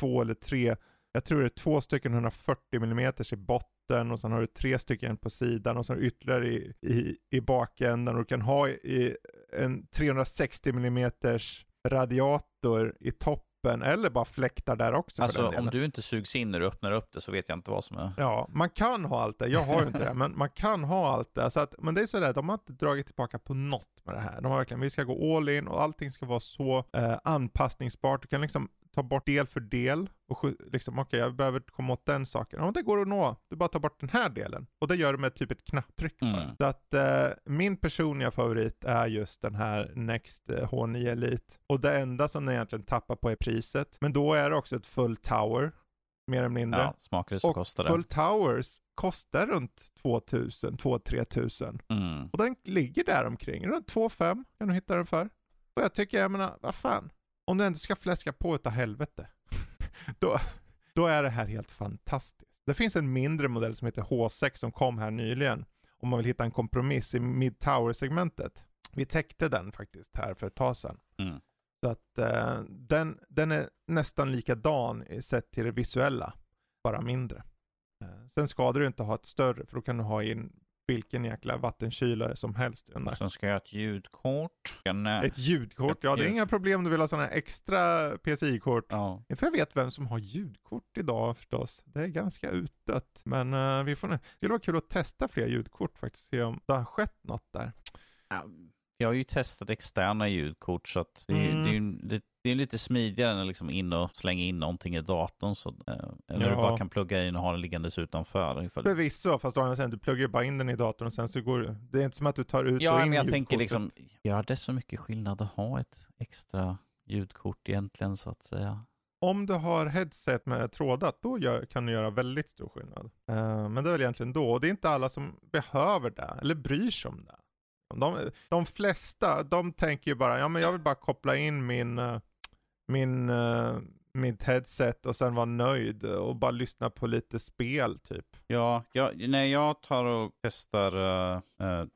två eller tre, jag tror det är två stycken 140 mm i botten och sen har du tre stycken på sidan och sen ytterligare i, i, i bakändan och du kan ha i en 360 mm radiator i toppen eller bara fläktar där också Alltså om du inte sugs in när du öppnar upp det så vet jag inte vad som är... Ja, man kan ha allt det. Jag har ju inte det, men man kan ha allt det. Så att, men det är sådär, de har inte dragit tillbaka på något med det här. De har verkligen, vi ska gå all in och allting ska vara så eh, anpassningsbart. Du kan liksom ta bort del för del och liksom, okej, jag behöver komma åt den saken. Men det går att nå. Du bara tar bort den här delen. Och det gör du med typ ett knapptryck. Mm. Så att eh, min personliga favorit är just den här Next eh, H9 Elite. Och det enda som den egentligen tappar på är priset. Men då är det också ett full tower, mer eller mindre. Ja, smakar så Och kostar det. Full Towers kostar runt 2000, 2-3 tusen. Mm. Och den ligger där omkring, runt 2-5 kan du hitta den för. Och jag tycker, jag menar, vad fan. Om du ändå ska fläska på utav helvete. då, då är det här helt fantastiskt. Det finns en mindre modell som heter H6 som kom här nyligen. Om man vill hitta en kompromiss i mid-tower-segmentet. Vi täckte den faktiskt här för ett tag sedan. Mm. Så att eh, den, den är nästan likadan sett till det visuella, bara mindre. Eh, sen ska du inte ha ett större, för då kan du ha in vilken jäkla vattenkylare som helst. den där. Sen ska jag ha ett ljudkort. Ett ljudkort, ja det är ljud. inga problem om du vill ha sådana här extra PCI-kort. Ja. Inte för jag vet vem som har ljudkort idag förstås. Det är ganska utdött. Men eh, vi får, det skulle vara kul att testa fler ljudkort faktiskt. Se om det har skett något där. Ja, Jag har ju testat externa ljudkort så att det, Mm. det, det, det är lite smidigare än att liksom in och slänga in någonting i datorn. Så, eh, eller du Ja. bara kan plugga in och ha den liggandes utanför. Ifall... Förvisso, fast å andra sidan, du pluggar bara in den i datorn och sen så går det. Det är inte som att du tar ut och Ja, in men jag tänker liksom, gör det så mycket skillnad att ha ett extra ljudkort egentligen så att säga? Om du har headset med trådat, då gör, kan du göra väldigt stor skillnad. Eh, men det är väl egentligen då, och det är inte alla som behöver det, eller bryr sig om det. De, de flesta, de tänker ju bara, ja men jag vill bara koppla in min, eh, min, eh, mitt headset och sen vara nöjd och bara lyssna på lite spel typ. Ja, jag, när jag tar och testar uh,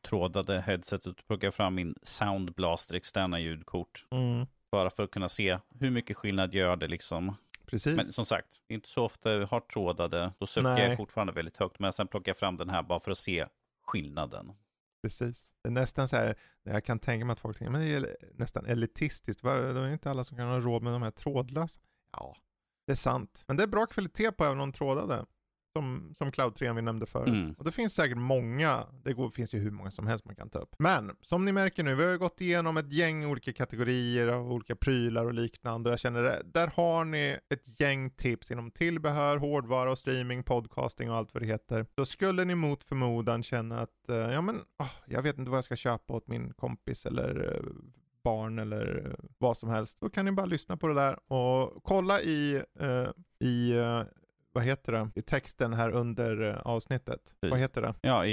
trådade headset och plockar fram min Soundblaster externa ljudkort. Bara för att kunna se hur mycket skillnad gör det liksom. Precis. Men som sagt, inte så ofta jag har trådade. Då suckar Nej. jag fortfarande väldigt högt. Men sen plockar jag fram den här bara för att se skillnaden. Precis. Det är nästan så här, jag kan tänka mig att folk tänker, men det är nästan elitistiskt. Var- Det är inte alla som kan ha råd med de här trådlösa. Ja, det är sant. Men det är bra kvalitet på även om de trådade. Som, som Cloud 3 vi nämnde förut. Mm. Och det finns säkert många, det går, finns ju hur många som helst man kan ta upp. Men som ni märker nu, vi har ju gått igenom ett gäng olika kategorier av olika prylar och liknande. Och jag känner det, där har ni ett gäng tips inom tillbehör, hårdvara och streaming, podcasting och allt vad det heter. Då skulle ni mot förmodan känna att, eh, ja men, ah, jag vet inte vad jag ska köpa åt min kompis eller eh, barn eller eh, vad som helst. Då kan ni bara lyssna på det där och kolla i, eh, i eh, vad heter det, i texten här under eh, avsnittet. Precis. Vad heter det? Ja, i,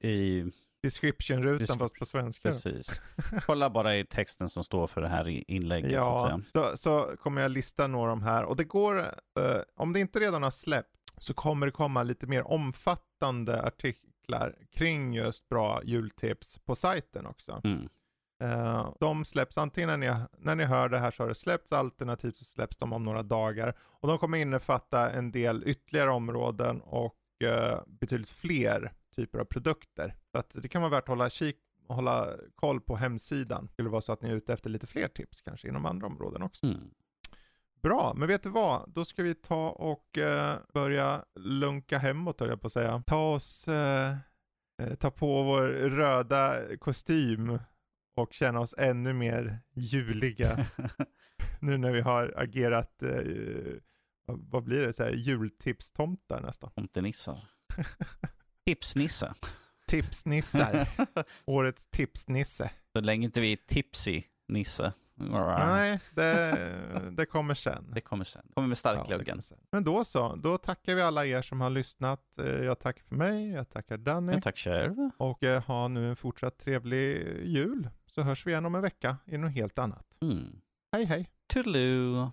i Description-rutan Description. fast på svenska. precis. Kolla bara i texten som står för det här inlägget så Ja, säga. så, så kommer jag lista några av de här och det går, eh, om det inte redan har släppt så kommer det komma lite mer omfattande artiklar kring just bra jultips på sajten också. Mm. Eh, de släpps antingen när ni, när ni hör det här så har det släppts, alternativt så släpps de om några dagar. Och de kommer innefatta en del ytterligare områden och eh, betydligt fler typer av produkter. Så det kan vara värt att hålla kik och hålla koll på hemsidan. Det skulle vara så att ni är ute efter lite fler tips kanske inom andra områden också. Mm. Bra, men vet du vad? Då ska vi ta och eh, börja lunka hemåt höll jag på att säga. Ta oss, eh, eh, ta på vår röda kostym och känna oss ännu mer juliga nu när vi har agerat, eh, vad- blir det, så här, jultipstomtar nästan. Tomtenissar. Tipsnisse. Tipsnissar, årets tipsnisse. Så länge inte vi är tipsy nisse. Nej, det, det kommer sen. Det kommer sen. Det kommer med Ja, starkluggen. sen. Men då så, då tackar vi alla er som har lyssnat. Eh, Jag tackar för mig, jag tackar Danny Men tack själv. och eh, ha nu en fortsatt trevlig jul. Så hörs vi igen om en vecka i något helt annat. Mm. Hej hej! Toodaloo.